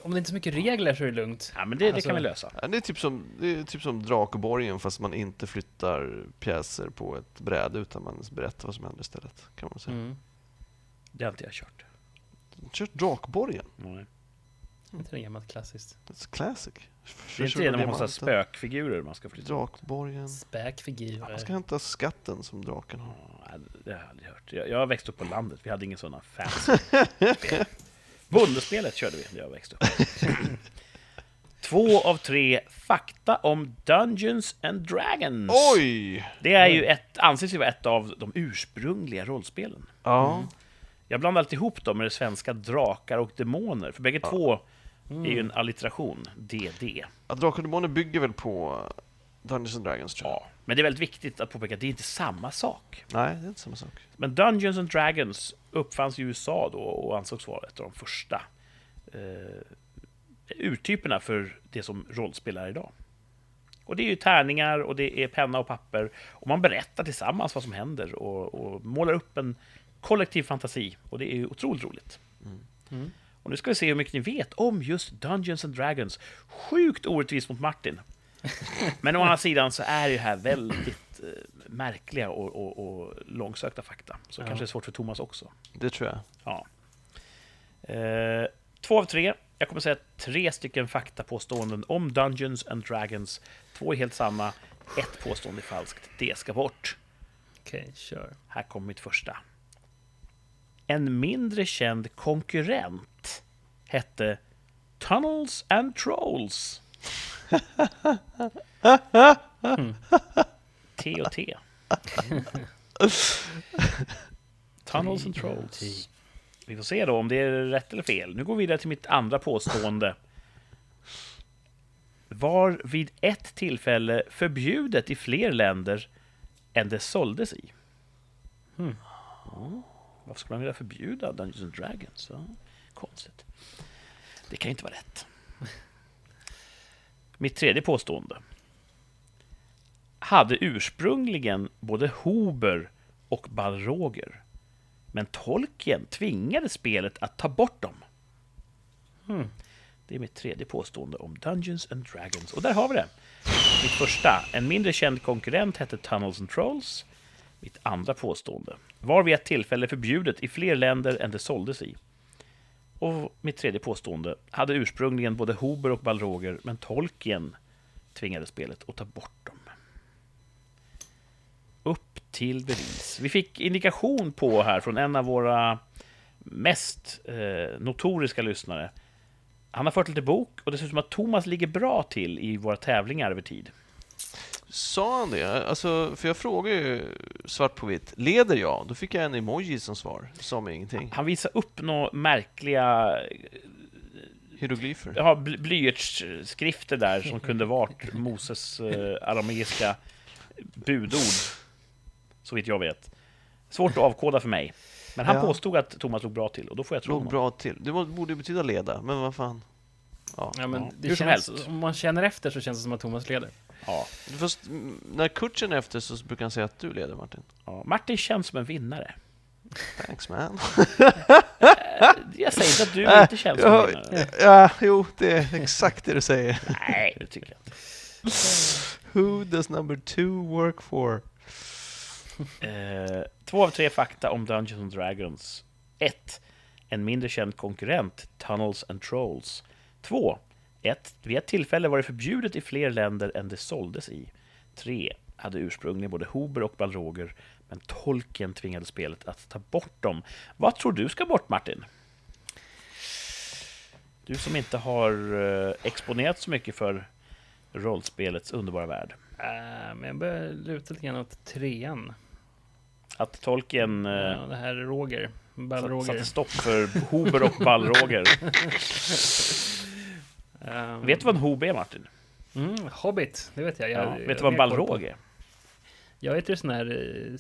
Om det inte är så mycket regler så är det lugnt. ja, men det, det Alltså- kan vi lösa. ja, det är typ som, det är typ som Drakeborgen fast man inte flyttar pjäser på ett bräde utan man berättar vad som händer istället. Kan man säga. Mm. Det har inte jag kört. Kört Drakborgen. Nej. Inte det gammalt klassiskt? It's classic. Det är inte det när man har spökfigurer man ska flytta? Drakborgen. Späkfigurer. Man ska hämta skatten som draken har. Ja, det har jag aldrig hört. Jag, jag har växt upp på landet, vi hade ingen sådana fancy spel. Bondespelet körde vi när jag växte upp. Två av tre fakta om Dungeons and Dragons. Oj! Det är ju ett, anses ju vara ett av de ursprungliga rollspelen. Ja, Jag blandar alltid ihop dem med det svenska Drakar och Demoner, för bägge två är ju en allitteration, DD. ja Drakar och Demoner bygger väl på Dungeons and Dragons tror jag. Ja. Men det är väldigt viktigt att påpeka att det är inte samma sak. Nej, det är inte samma sak. Men Dungeons and Dragons uppfanns i USA då och ansågs vara ett av de första eh, urtyperna för det som rollspel är idag. Och det är ju tärningar och det är penna och papper och man berättar tillsammans vad som händer och, och målar upp en kollektiv fantasi och det är ju otroligt roligt. Mm. Och nu ska vi se hur mycket ni vet om just Dungeons and Dragons. Sjukt orättvist mot Martin. Men å andra sidan så är det här väldigt eh, märkliga och, och, och långsökta fakta. Så Ja. kanske det är svårt för Thomas också. Det tror jag. Ja. Eh, två av tre. Jag kommer säga tre stycken faktapåståenden om Dungeons and Dragons. Två är helt samma. Ett påstående är falskt. Det ska bort. Okej, kör. Här kommer mitt första. En mindre känd konkurrent hette Tunnels and Trolls. T och T. Tunnels and Trolls. Vi får se då om det är rätt eller fel. Nu går vi vidare till mitt andra påstående. Var vid ett tillfälle förbjudet i fler länder än det såldes i. Hmm. Ja, varför skulle man vilja förbjuda Dungeons and Dragons? Ja, konstigt. Det kan ju inte vara rätt. Mitt tredje påstående. Hade ursprungligen både Hober och Balroger. Men Tolkien tvingade spelet att ta bort dem. Hmm. Det är mitt tredje påstående om Dungeons and Dragons. Och där har vi det. Mitt första. En mindre känd konkurrent hette Tunnels and Trolls. Mitt andra påstående. Var vid ett tillfälle förbjudet i fler länder än det såldes i. Och mitt tredje påstående. Hade ursprungligen både Hober och Balroger, men Tolkien tvingade spelet att ta bort dem. Upp till bevis. Vi fick indikation på här från en av våra mest eh, notoriska lyssnare. Han har fört lite bok och det ser ut som att Thomas ligger bra till i våra tävlingar över tid. Sa han det? Alltså, för jag frågade ju svart på vitt. Leder jag? Då fick jag en emoji som svar. Sa mig ingenting. Han visar upp några märkliga Hieroglyfer. ja, bly- blyertsskrifter där som kunde varit Moses eh, arameiska budord. Så vitt jag vet. Svårt att avkoda för mig. Men han Ja. påstod att Thomas låg bra till och då får jag tro Låg honom. bra till. Det borde betyda leda, men vad fan. Ja. Ja, men Ja, det hur som känns, helst. om man känner efter så känns det som att Thomas leder. Ja, Fast mm, när coachen är efter så brukar han säga att du leder Martin. ja. Martin känns som en vinnare. Thanks man. Jag säger inte att du inte känns som en vinnare. ja, jo, det är exakt det du säger. Nej, det tycker jag inte. Who does number two work for? Eh, två av tre fakta om Dungeons and Dragons. 1. En mindre känd konkurrent, Tunnels and Trolls. 2. Ett, vid ett tillfälle var det förbjudet i fler länder än det såldes i. 3. Hade ursprungligen både Hober och Balroger, men Tolkien tvingade spelet att ta bort dem. Vad tror du ska bort, Martin? Du som inte har eh, exponerat så mycket för rollspelets underbara värld. Äh, men jag börjar luta lite grann åt trean. Att Tolkien eh, Ja, det här Roger. satt- Ball-Roger. satte stopp för Hober och Balroger. Ehm, Vet du vad en Hob är, Martin? Mm, Hobbit, det vet jag. jag Ja, jag vet du vad en Balrog är? Jag vet ju sån här eh,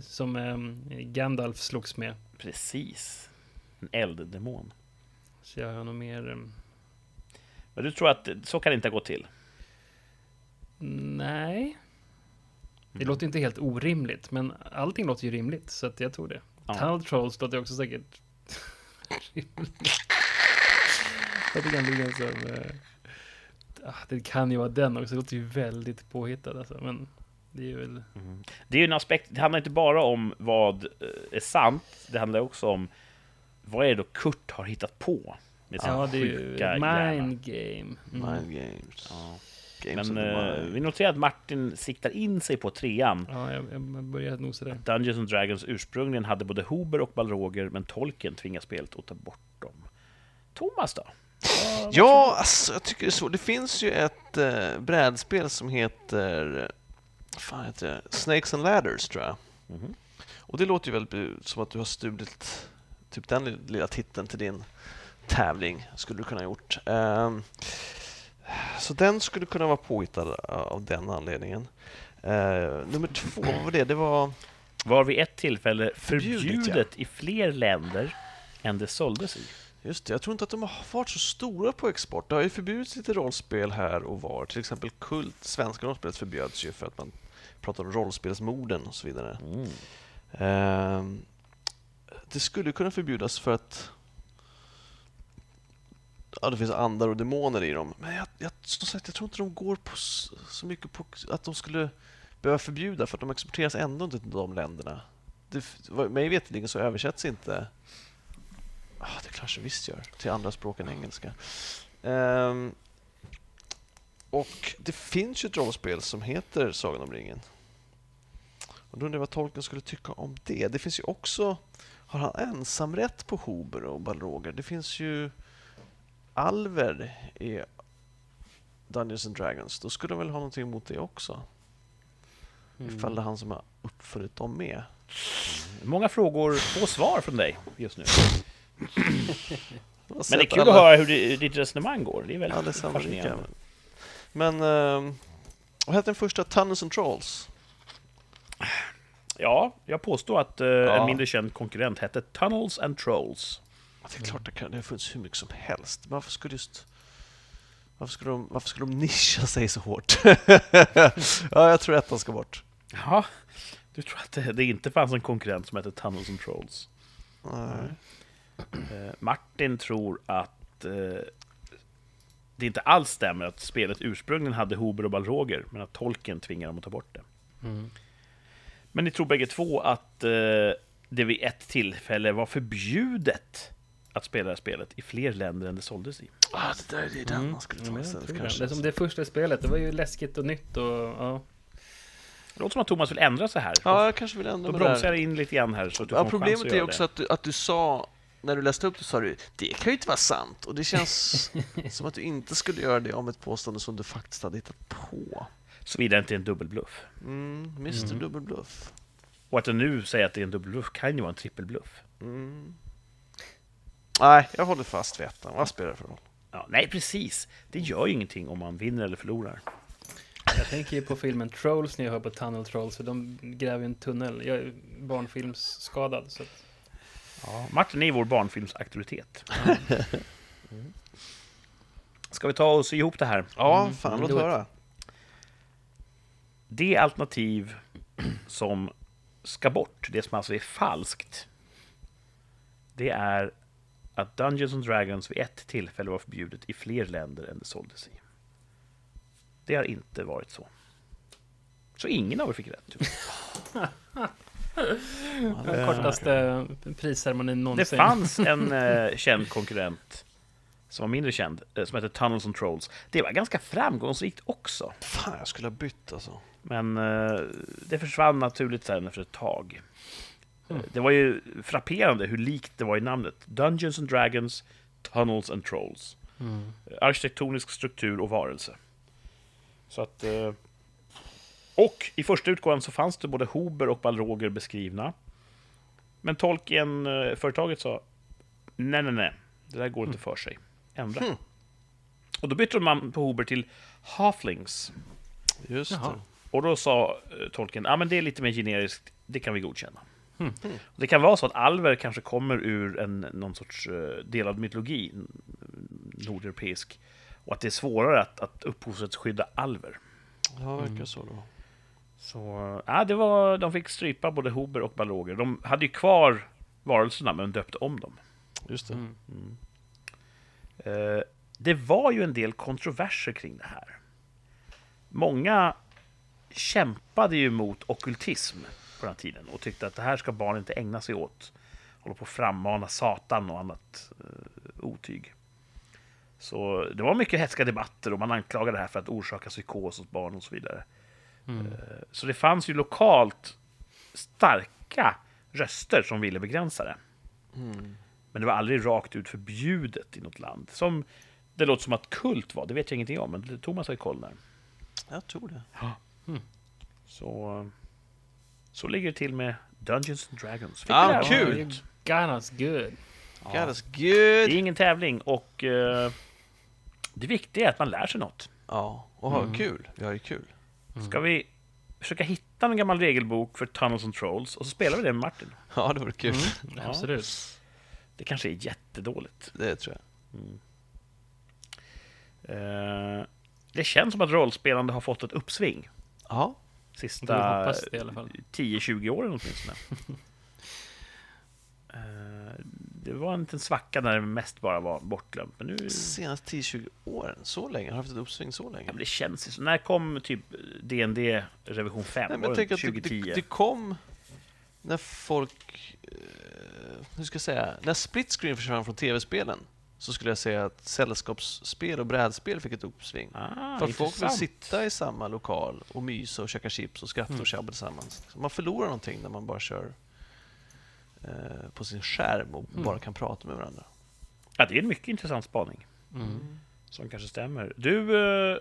som ehm, Gandalf slogs med. Precis. En elddemon. Så jag har nog mer... ehm, Men du tror att så kan det inte gå till? nej. Det Mm. låter inte helt orimligt, men allting låter ju rimligt, så att jag tror det. Ja. Tunnel Trolls låter också säkert rimligt. Jag tycker ändå det som... Eh, ah, det kan ju vara den också, det låter ju väldigt påhittat alltså, men det är ju väl... Det är ju en aspekt, det handlar inte bara om vad eh, är sant, det handlar också om vad är det då Kurt har hittat på med sin Ja, det är ju mind game. Mm. Mind games. Ja. games Men eh, vi noterar att Martin siktar in sig på trean. Ja, jag, jag börjar nosa där. Dungeons and Dragons ursprungligen hade både Hober och Balroger, men Tolkien tvingade spelet att ta bort dem. Thomas då? Ja, alltså, jag tycker det är så. Det finns ju ett eh, brädspel som heter... eh, fan heter det? Snakes and Ladders, tror jag. Mhm. Och det låter ju väldigt som att du har stulit typ den lilla titeln till din tävling, skulle du kunna ha gjort. Ehm, så den skulle kunna vara påhittad av den anledningen. Eh, nummer två, vad var det? Det var... Var vid ett tillfälle Förbjudet, förbjudet, i fler länder än det såldes i. Just det, jag tror inte att de har varit så stora på export. Det har ju förbjudits lite rollspel här och var. Till exempel Kult, svenska rollspelet förbjöds ju för att man pratar om rollspelsmorden och så vidare. Mm. Ehm, det skulle kunna förbjudas för att ja, det finns andar och demoner i dem. Men jag, jag, som sagt, jag tror inte de går på så mycket på att de skulle behöva förbjuda för att de exporteras ändå inte till de länderna. Det, mig veterligen så översätts inte ah, det kanske visst gör, till andra språk än engelska. Ehm, och det finns ju ett rollspel som heter Sagan om ringen. Och då undrar jag vad Tolkien skulle tycka om det. Det finns ju också... Har han ensamrätt på Hober och Balroger? Det finns ju alver i Dungeons and Dragons. Då skulle de väl ha någonting emot det också? Mm. Ifall det är han som har uppfunnit dem med. Många frågor, få svar från dig just nu. Men det är kul alla- att höra hur ditt resonemang går. Det är väldigt Ja, det fascinerande. Men... ehm, vad hette den första? Tunnels and Trolls? Ja, jag påstår att eh, Ja. en mindre känd konkurrent hette Tunnels and Trolls. Det är klart det, kan, det har funnits hur mycket som helst. Men Varför skulle just... Varför skulle de, varför skulle de nischa sig så hårt? ja, jag tror att de ska bort. Ja, du tror att det, det inte fanns en konkurrent som hette Tunnels and Trolls? Nej. Eh, Martin tror att eh, det inte alls stämmer att spelet ursprungligen hade Hober och Balroger, men att Tolkien tvingar dem att ta bort det. Mm. Men ni tror bägge två att eh, det vid ett tillfälle var förbjudet att spela det här spelet i fler länder än det såldes i. Ah, det där det är den Mm. man skulle Ja, ta istället tror det. kanske. Det är som det första spelet, det var ju läskigt och nytt och ja. Det låter som att Thomas vill ändra sig här. Ja, jag kanske vill ändra Då bromsar jag in lite grann här så att du Ja, får problemet är också att du, att du sa, när du läste upp det sa du det kan ju inte vara sant. Och det känns som att du inte skulle göra det om ett påstående som du faktiskt hade hittat på. Såvida det inte är en dubbelbluff. Mm, Mr Mm. Dubbelbluff. Och att du nu säger att det är en dubbelbluff kan ju vara en trippelbluff. Mm. Nej, jag håller fast vid ettan. Vad spelar det för roll? Ja, nej, precis. Det gör ju ingenting om man vinner eller förlorar. Jag tänker ju på filmen Trolls när jag hör på Tunnel Trolls, för de gräver ju en tunnel. Jag är barnfilmsskadad, så att, Ja, Martin är vår barnfilmsauktoritet. Ska vi ta och sy ihop det här? Ja, Mm, fan mm, låt it. höra. Det alternativ som ska bort, det som alltså är falskt, det är att Dungeons and Dragons vid ett tillfälle var förbjudet i fler länder än det såldes i. Det har inte varit så. Så ingen av er fick rätt. Den kortaste prisceremonin Det någonsin. fanns en eh, känd konkurrent som var mindre känd, eh, som hette Tunnels and Trolls. Det var ganska framgångsrikt också. Fan, jag skulle ha bytt alltså. Men eh, det försvann naturligt sen efter ett tag. Mm. Eh, Det var ju frapperande hur likt det var i namnet. Dungeons and Dragons, Tunnels and Trolls. Mm. Eh, Arkitektonisk struktur och varelse. Så att... Eh, och i första utgåvan så fanns det både Hober och Balroger beskrivna. Men Tolkien-företaget sa nej, nej, nej, det där går inte för sig. Ändra. Hmm. Och då bytte man på Hober till Halflings. Just Jaha. det. Och då sa eh, Tolkien, ja men det är lite mer generiskt, det kan vi godkänna. Hmm. Det kan vara så att alver kanske kommer ur en, någon sorts eh, delad mytologi, nordeuropeisk, och att det är svårare att, att upphovsrättsskydda alver. Ja, verkar så då. Så, ja, det var, de fick strypa både Hober och Balroger. De hade ju kvar varelserna, men döpte om dem. Just det. Mm. Eh, det var ju en del kontroverser kring det här. Många kämpade ju mot okkultism på den här tiden och tyckte att det här ska barn inte ägna sig åt. Hålla på att frammana Satan och annat eh, otyg. Så det var mycket hätska debatter och man anklagade det här för att orsaka psykos hos barn och så vidare. Mm. Eh, Så det fanns ju lokalt starka röster som ville begränsa det. Mm. Men det var aldrig rakt ut förbjudet i något land. Som det låter som att kult var, det vet jag ingenting om, men Thomas har ju koll där. Jag tror det. Så, så ligger det till med Dungeons and Dragons. Fick Ah, här kul. got us good. God is Det är good! ingen tävling och eh, det viktiga är att man lär sig något. Ja, och ha Mm. kul. Vi har ju kul. Ska vi försöka hitta en gammal regelbok för Tunnels and Trolls och så spelar vi det med Martin. Ja, det vore kul. Mm. Ja. Absolut. Det kanske är jättedåligt. Det tror jag. Eh, det känns som att rollspelande har fått ett uppsving. Ja, Det Sista vill hoppas det i alla fall. 10-20 åren åtminstone. Eh, det var en liten svacka när det mest bara var bortglömt. Men nu... senaste 10-20 åren. Så länge. Har haft ett uppsving så länge. Ja, men det känns ju så. När kom typ DND revision 5? Nej, men jag tänker att det, 2010? det, det kom när folk... Eh, hur ska jag säga? När split screen försvann från tv-spelen så skulle jag säga att sällskapsspel och brädspel fick ett uppsving. ah, För att folk vill sitta i samma lokal och mysa och käka chips och skratta Mm. och tjabba tillsammans. Så man förlorar någonting när man bara kör på sin skärm och Mm. bara kan prata med varandra. Ja, det är en mycket intressant spaning. Mm. Som kanske stämmer. Du eh,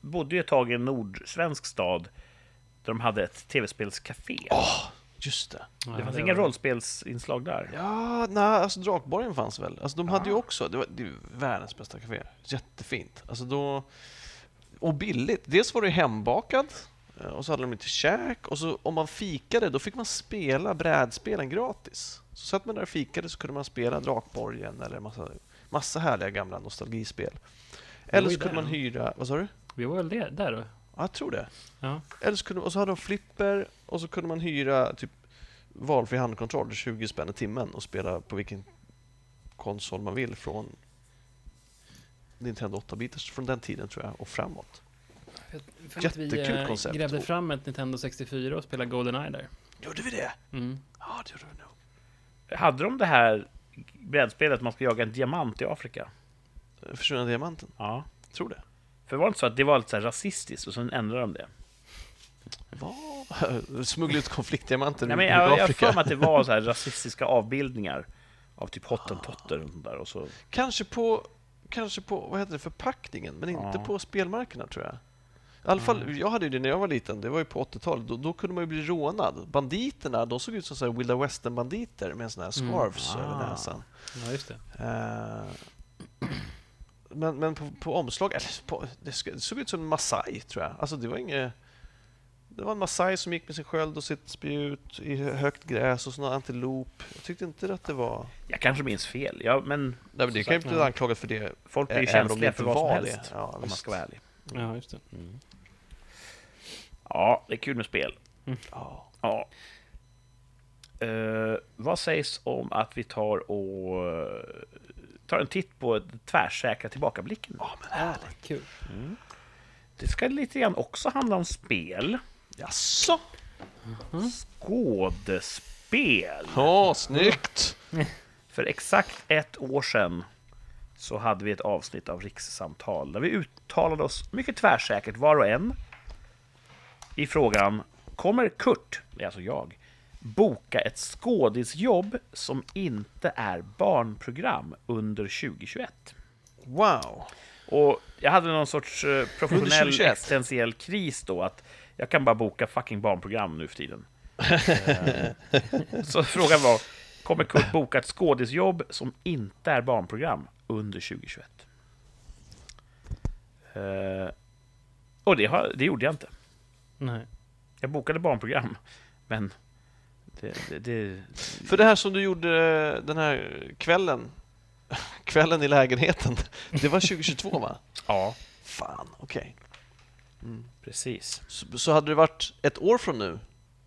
bodde ju ett tag i en nordsvensk stad där de hade ett tv-spelscafé. Just det. Ja, det fanns det inga var- rollspelsinslag där. Ja, nej, alltså Drakborgen fanns väl? Alltså de hade ju också, det var, det är ju världens bästa café. Jättefint. Alltså då, och billigt. Dels var det hembakat eh, och så hade de lite käk och så om man fikade då fick man spela brädspelen gratis. Så satt man där och fikade så kunde man spela Drakborgen eller massa, massa härliga gamla nostalgispel. Eller så kunde där. man hyra, vad sa du? Vi var väl det, där då? Ja, jag tror det. Ja. Eller så kunde, och så hade de flipper och så kunde man hyra typ valfri handkontroll, 20 spänn i timmen och spela på vilken konsol man vill från Nintendo 8-bitars från den tiden tror jag och framåt. För att vi Jättekul eh, koncept. grävde fram ett Nintendo 64 och spelade Goldeneye där. Gjorde vi det? Mm. Ja, det gjorde vi nog. Hade de det här brädspelet man ska jaga en diamant i Afrika? Försvunna diamanten, Ja. tror det. För var det inte så att det var lite så här rasistiskt och sen ändrade de det? Vad? Smuggla ut konfliktdiamanten Nej, men ur jag jag har Afrika. för mig att det var så här rasistiska avbildningar av typ hottentotter och sånt där. Och så, Kanske på, kanske på vad heter det, förpackningen, men inte Ja. på spelmarknaderna tror jag. I alla fall, jag hade ju det när jag var liten, det var ju på 80-talet, då, då kunde man ju bli rånad. Banditerna, de såg ut som så här Wilda Western-banditer med såna här Mm. scarves Ah. över näsan. Ja, just det. Eh, men men på, på omslag, eller på, det, såg ut som en Masai tror jag. Alltså det var inget... Det var en Masai som gick med sin sköld och sitt spjut i högt gräs och sån antilop. Jag tyckte inte att det var... jag kanske minns fel, ja, men Nej, men det kan ju bli anklagat för det. folk blir ju om det känsliga för vad som helst. det. Ja, om man ska vara ärlig. Ja, just det. Ja, det är kul med spel. Ja. Ja. Eh, vad sägs om att vi tar och eh, tar en titt på tvärsäkra tillbakablicken? ja, men härligt. Kul. Det ska lite grann också handla om spel. Jaså? Skådespel. Ja, snyggt! För exakt ett år sedan så hade vi ett avsnitt av Rikssamtal där vi uttalade oss mycket tvärsäkert var och en i frågan Kommer Kurt, alltså jag, boka ett skådisjobb som inte är barnprogram under 2021? Wow! Och jag hade någon sorts eh, professionell 2021. existentiell kris då att jag kan bara boka fucking barnprogram nu för tiden. Eh, Så frågan var, kommer Kurt boka ett skådisjobb som inte är barnprogram under 2021? Eh, och det, har, det gjorde jag inte. Nej. Jag bokade barnprogram, men det, det, det, För det här som du gjorde den här kvällen, kvällen i lägenheten, det var 2022 va? ja, Fan, okej. precis. Så, så hade det varit ett år från nu,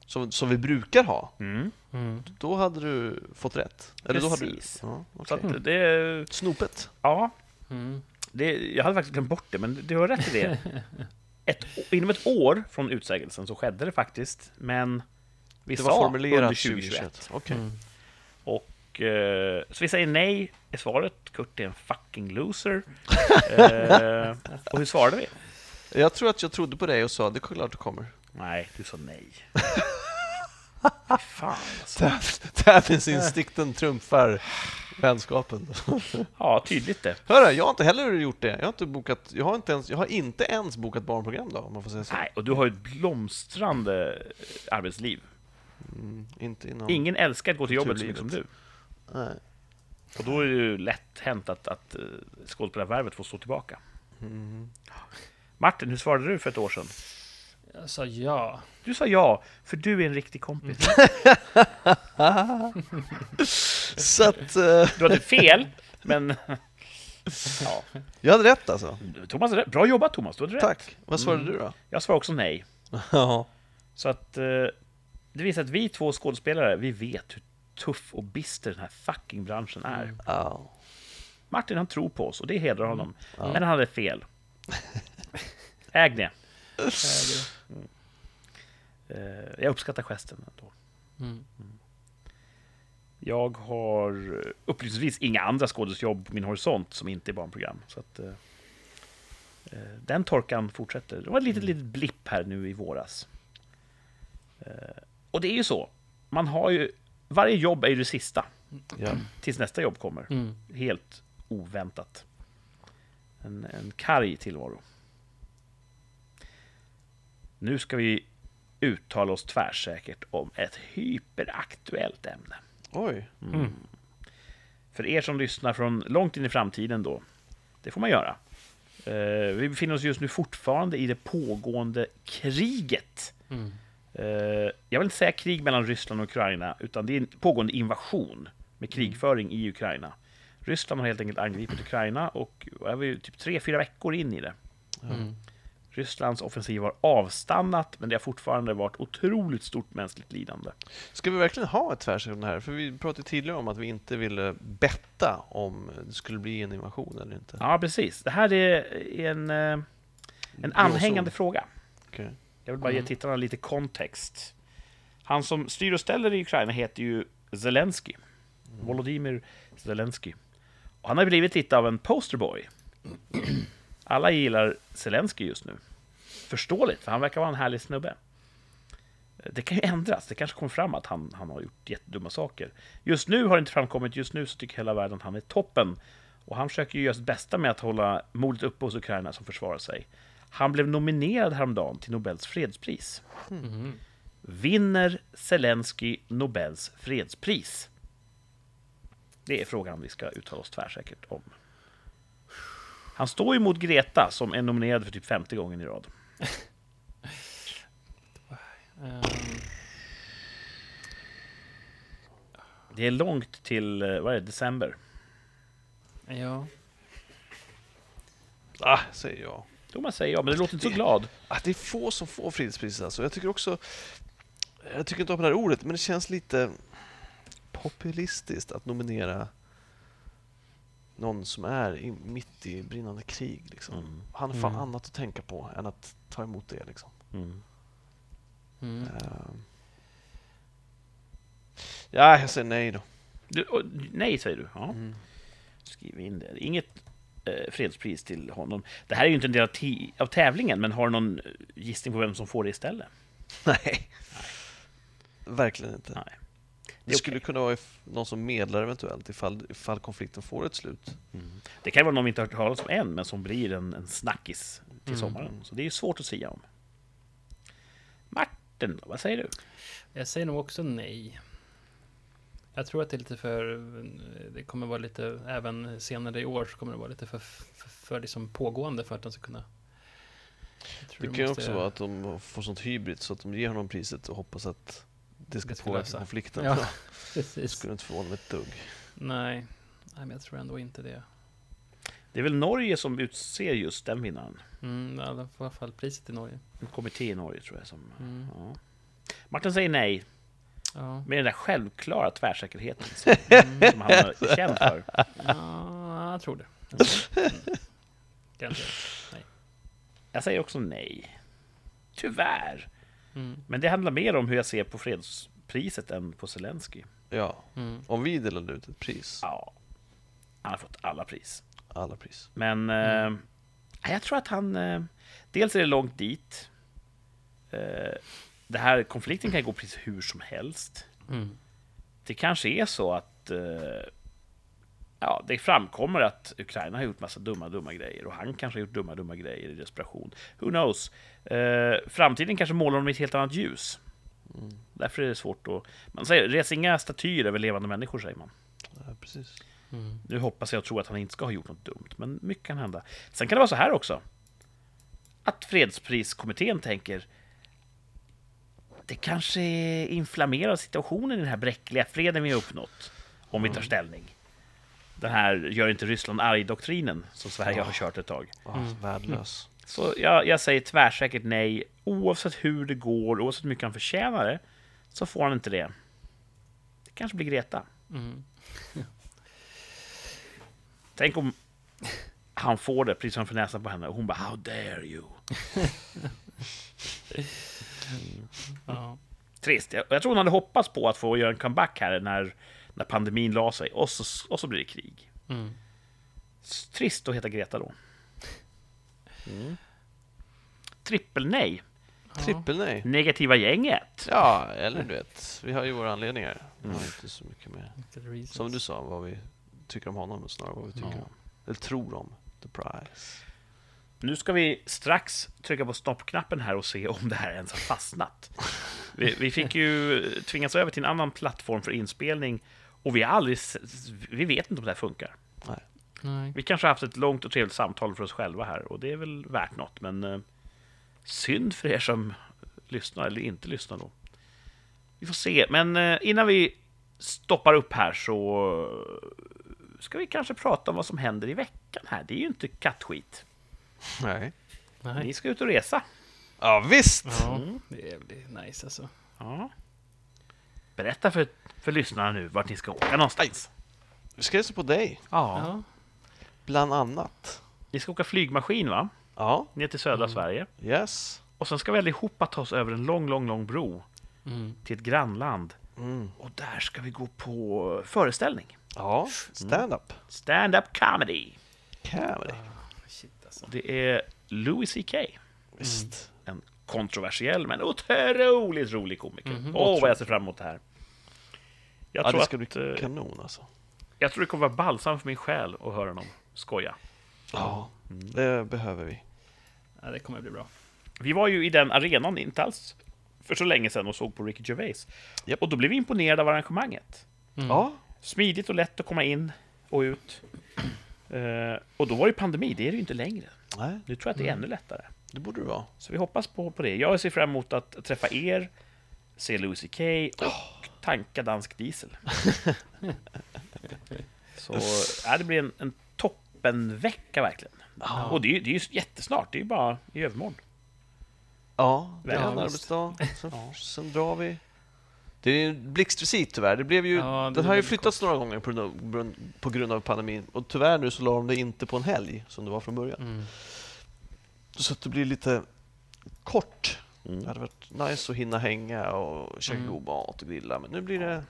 som, som vi brukar ha, Mm. Mm. då hade du fått rätt. Eller då hade du... Precis. Ja, Så okej. att det, Snopet. ja, Mm. Det, jag hade faktiskt glömt bort det, men du har rätt i det. Ett, inom ett år från utsägelsen så skedde det faktiskt, men vi Det sa var formulerat under 2021. 2021. Okej. Mm. Och, eh, så vi säger nej är svaret. Kurt är en fucking loser. eh, och hur svarade vi? Jag tror att jag trodde på dig och sa det är klart det kommer. Nej, du sa nej. Fy fan alltså. Tävlingsinstinkten trumfar vänskapen. Ja, tydligt det. Hörru, jag har inte heller gjort det. Jag har inte, bokat, jag har inte, ens, jag har inte ens bokat barnprogram då, om man får säga så. Nej, och du har ju ett blomstrande arbetsliv. Mm, inte inom... Ingen älskar att gå till jobbet så mycket som du. Nej. Och då är det ju lätt hänt att, att eh, skådespelarvärvet får stå tillbaka. Mm. Martin, hur svarade du för ett år sedan? Jag sa ja. Du sa ja, för du är en riktig kompis. Så att... eh, Du hade fel, men... Ja. jag hade rätt alltså. Thomas, hade rätt. bra jobbat Thomas, du hade rätt. Tack. Vad svarade du då? Jag svarade också nej. Ja. Så att eh, det visar att vi två skådespelare, vi vet hur tuff och bister den här fucking branschen är. Ja. Martin han tror på oss och det hedrar honom. Men han hade fel. Äg det. Eh, jag uppskattar gesten ändå. Mm. Jag har eh, upplysningsvis inga andra skådisjobb på min horisont som inte är barnprogram. Så att, eh, eh, den torkan fortsätter. Det var ett litet, litet blipp här nu i våras. Eh, och det är ju så. Man har ju, varje jobb är ju det sista. ja. Tills nästa jobb kommer. Mm. Helt oväntat. En, en karg tillvaro. Nu ska vi uttala oss tvärsäkert om ett hyperaktuellt ämne. Oj. Mm. För er som lyssnar från långt in i framtiden då, det får man göra. Eh, vi befinner oss just nu fortfarande i det pågående kriget. Mm. Eh, jag vill inte säga krig mellan Ryssland och Ukraina, utan det är en pågående invasion med krigföring i Ukraina. Ryssland har helt enkelt angripit Ukraina och är vi typ tre, fyra veckor in i det. Mm. Rysslands offensiv har avstannat, men det har fortfarande varit otroligt stort mänskligt lidande. Ska vi verkligen ha ett det här? För vi pratade tidigare om att vi inte ville betta om det skulle bli en invasion eller inte. Ja, precis. Det här är en, eh, en anhängande fråga. Okej. Jag vill bara ge Mm. tittarna lite kontext. Han som styr och ställer i Ukraina heter ju Zelensky. Volodymyr Zelensky. Och han har blivit lite av en posterboy. Alla gillar Zelensky just nu. Förståeligt, för han verkar vara en härlig snubbe. Det kan ju ändras. Det kanske kommer fram att han, han har gjort jättedumma saker. Just nu har det inte framkommit. Just nu så tycker hela världen att han är toppen. Och han försöker ju göra sitt bästa med att hålla modet uppe hos Ukraina som försvarar sig. Han blev nominerad häromdagen till Nobels fredspris. Mhm. Vinner Zelensky Nobels fredspris? Det är frågan vi ska uttala oss tvärsäkert om. Han står ju mot Greta som är nominerad för typ 50 gånger i rad. Det är långt till, eh, vad är det, december? ja. Ah, säger jag. Thomas säger ja, men du låter inte så glad. Ah, det är få som får fredspriset alltså. Jag tycker också... Jag tycker inte om det här ordet, men det känns lite populistiskt att nominera någon som är i, mitt i brinnande krig. Liksom. Mm. Han har fan Mm. annat att tänka på än att ta emot det. Liksom. Mm. Mm. Eh, Ja, jag säger nej då. Du, och, nej, säger du. Ja. Mm. Skriv in det. Inget eh, fredspris till honom. Det här är ju inte en del av, av tävlingen, men har du någon gissning på vem som får det istället? Nej. Verkligen inte. Nej. Det, är skulle kunna vara någon som medlar eventuellt ifall, ifall konflikten får ett slut. Det kan vara någon vi inte har hört talas om än, men som blir en, en snackis till Mm. sommaren. Så det är ju svårt att säga om. Martin, vad säger du? Jag säger nog också nej. Jag tror att det är lite för... Det kommer vara lite... Även senare i år så kommer det vara lite för, för, för liksom pågående för att de ska kunna... Det de kan ju också vara att de får sånt hybrid så att de ger honom priset och hoppas att det ska påverka konflikten. Ja. Det Precis. skulle inte förvåna mig ett dugg. Nej. Nej, men jag tror ändå inte det. Det är väl Norge som utser just den vinnaren? Mm, i alla fall priset i Norge. En kommitté i Norge tror jag som... Mm. Ja. Martin säger nej, Ja. med den där självklara tvärsäkerheten som, Mm. som han är känd för. ja, jag tror det. Jag tror det. Mm. Garanterat. Jag säger också nej. Tyvärr. Mm. Men det handlar mer om hur jag ser på fredspriset än på Zelensky. Ja, Mm. om vi delade ut ett pris, Ja, han har fått alla pris. alla pris. Men Mm. eh, jag tror att han... Eh, dels är det långt dit. Eh, det här konflikten kan gå precis hur som helst. Mm. Det kanske är så att eh, ja, det framkommer att Ukraina har gjort massa dumma, dumma grejer och han kanske har gjort dumma, dumma grejer i desperation. Who knows? Eh, framtiden kanske målar honom i ett helt annat ljus. Mm. Därför är det svårt att... Man säger, res inga statyer över levande människor, säger man. Ja, precis. Mm. Nu hoppas jag och tror att han inte ska ha gjort något dumt, men mycket kan hända. Sen kan det vara så här också. Att fredspriskommittén tänker det kanske inflammerar situationen i den här bräckliga freden vi har uppnått. Om vi tar ställning. Den här gör inte Ryssland arg-doktrinen som Sverige har kört ett tag. Ah, Värdelös. Så jag, jag säger tvärsäkert nej. Oavsett hur det går, oavsett hur mycket han förtjänar det, så får han inte det. Det kanske blir Greta. Mm. Tänk om han får det precis framför näsan på henne och hon bara How dare you? Ja. Trist. Jag, jag tror hon hade hoppats på att få göra en comeback här när, när pandemin la sig och så, och så blir det krig. Mm. Trist att heta Greta då. Mm. Trippel nej. Trippel nej. Negativa gänget. Ja, eller du vet, vi har ju våra anledningar. Vi har Mm. inte så mycket mer. Som du sa, vad vi tycker om honom, snarare vad vi tycker Ja. om. Eller tror om. The prize. Nu ska vi strax trycka på stoppknappen här och se om det här ens har fastnat. Vi, vi fick ju tvingas över till en annan plattform för inspelning och vi har aldrig... Vi vet inte om det här funkar. Nej. Vi kanske har haft ett långt och trevligt samtal för oss själva här och det är väl värt något, men eh, synd för er som lyssnar eller inte lyssnar då. Vi får se, men eh, innan vi stoppar upp här så ska vi kanske prata om vad som händer i veckan här. Det är ju inte kattskit. Nej. Ni Nej. ska ut och resa. Ja, visst! Ja, Mm. det blir nice alltså. Ja. Berätta för, för lyssnarna nu vart ni ska åka någonstans. Vi ska resa på dig, Ja. Ja. bland annat. Ni ska åka flygmaskin va? Ja, Ner till södra Mm. Sverige. yes. Och sen ska vi allihopa ta oss över en lång, lång, lång bro Mm. till ett grannland. Mm. Och där ska vi gå på föreställning. Ja, stand-up. Stand-up comedy. Comedy. Shit alltså. Det är Louis CK. Visst. En kontroversiell men otroligt rolig komiker. Åh, Mhm. vad jag ser fram emot det här. Jag Ja, tror det ska att, bli eh, kanon alltså. jag tror det kommer vara balsam för min själ att höra honom skoja. Ja, det behöver vi. Ja, det kommer bli bra. Vi var ju i den arenan inte alls för så länge sedan och såg på Ricky Gervais. Japp. Och då blev vi imponerade av arrangemanget. Mm. Ja, Smidigt och lätt att komma in och ut. Eh, och då var det pandemi, det är det ju inte längre. nej, Nu tror jag att det är ännu lättare. det borde det vara. Så vi hoppas på, på det. Jag ser fram emot att träffa er, se Louis CK och tanka dansk diesel. Så ja, det blir en, en toppenvecka verkligen. Ja. Och det är, ju- det är ju jättesnart, det är ju bara i övermorgon. Ja, det är en arbetsdag. Sen, Ja. sen drar vi. Det är en blixtrecit tyvärr. Det blev ju, Ja, det den blev har ju flyttats några gånger på, grund av- på grund av pandemin. Och tyvärr nu så la de det inte på en helg som det var från början. Mm. Så att det blir lite kort. Mm. Det hade varit nice att hinna hänga och käka Mm. god mat och grilla. Men nu blir det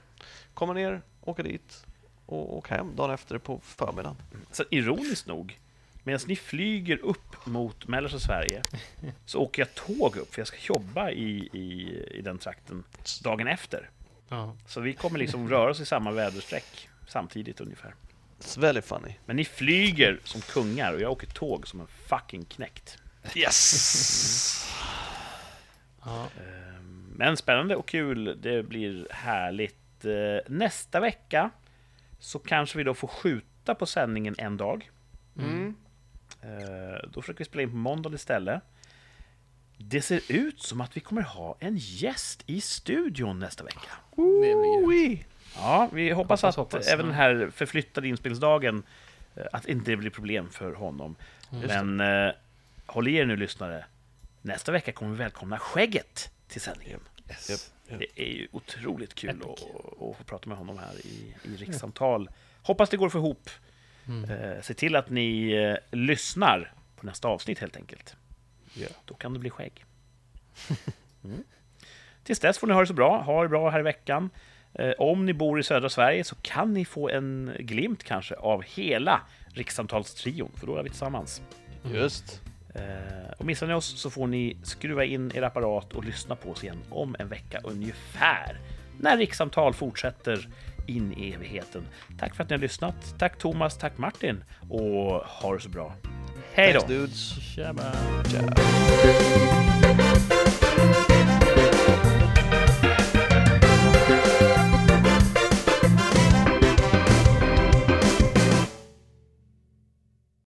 komma ner, åka dit och åka hem dagen efter på förmiddagen. Så ironiskt nog, medan ni flyger upp mot mellersta Sverige så åker jag tåg upp, för jag ska jobba i, i, i den trakten dagen efter. Ja. Så vi kommer liksom röra oss i samma väderstreck samtidigt ungefär. It's very funny. Men ni flyger som kungar och jag åker tåg som en fucking knäckt. Yes! Ja. Ehm, Men spännande och kul, det blir härligt. Eh, Nästa vecka så kanske vi då får skjuta på sändningen en dag. Mm. Eh, Då försöker vi spela in på måndag istället. Det ser ut som att vi kommer ha en gäst i studion nästa vecka. Oi. Ja, vi hoppas, Hoppas, att hoppas, även ja. den här förflyttade inspelningsdagen eh, att inte det blir problem för honom. Mm. Just Men eh, håll i er nu lyssnare. Nästa vecka kommer vi välkomna Skägget till sändningen. Yes. Japp. Det är ju otroligt kul att, att få prata med honom här i, i rikssamtal. Hoppas det går få ihop. Mm. Eh, se till att ni eh, lyssnar på nästa avsnitt helt enkelt. Ja. Då kan det bli skägg. Mm. Tills dess får ni ha det så bra. Ha det bra här i veckan. Eh, om ni bor i södra Sverige så kan ni få en glimt kanske av hela rikssamtalstrion, för då är vi tillsammans. Just. Eh, och missar ni oss så får ni skruva in er apparat och lyssna på oss igen om en vecka ungefär. När rikssamtal fortsätter in i evigheten. Tack för att ni har lyssnat. Tack Thomas, tack Martin och ha det så bra. Hej då! Thanks dudes. Tjaba. Ciao.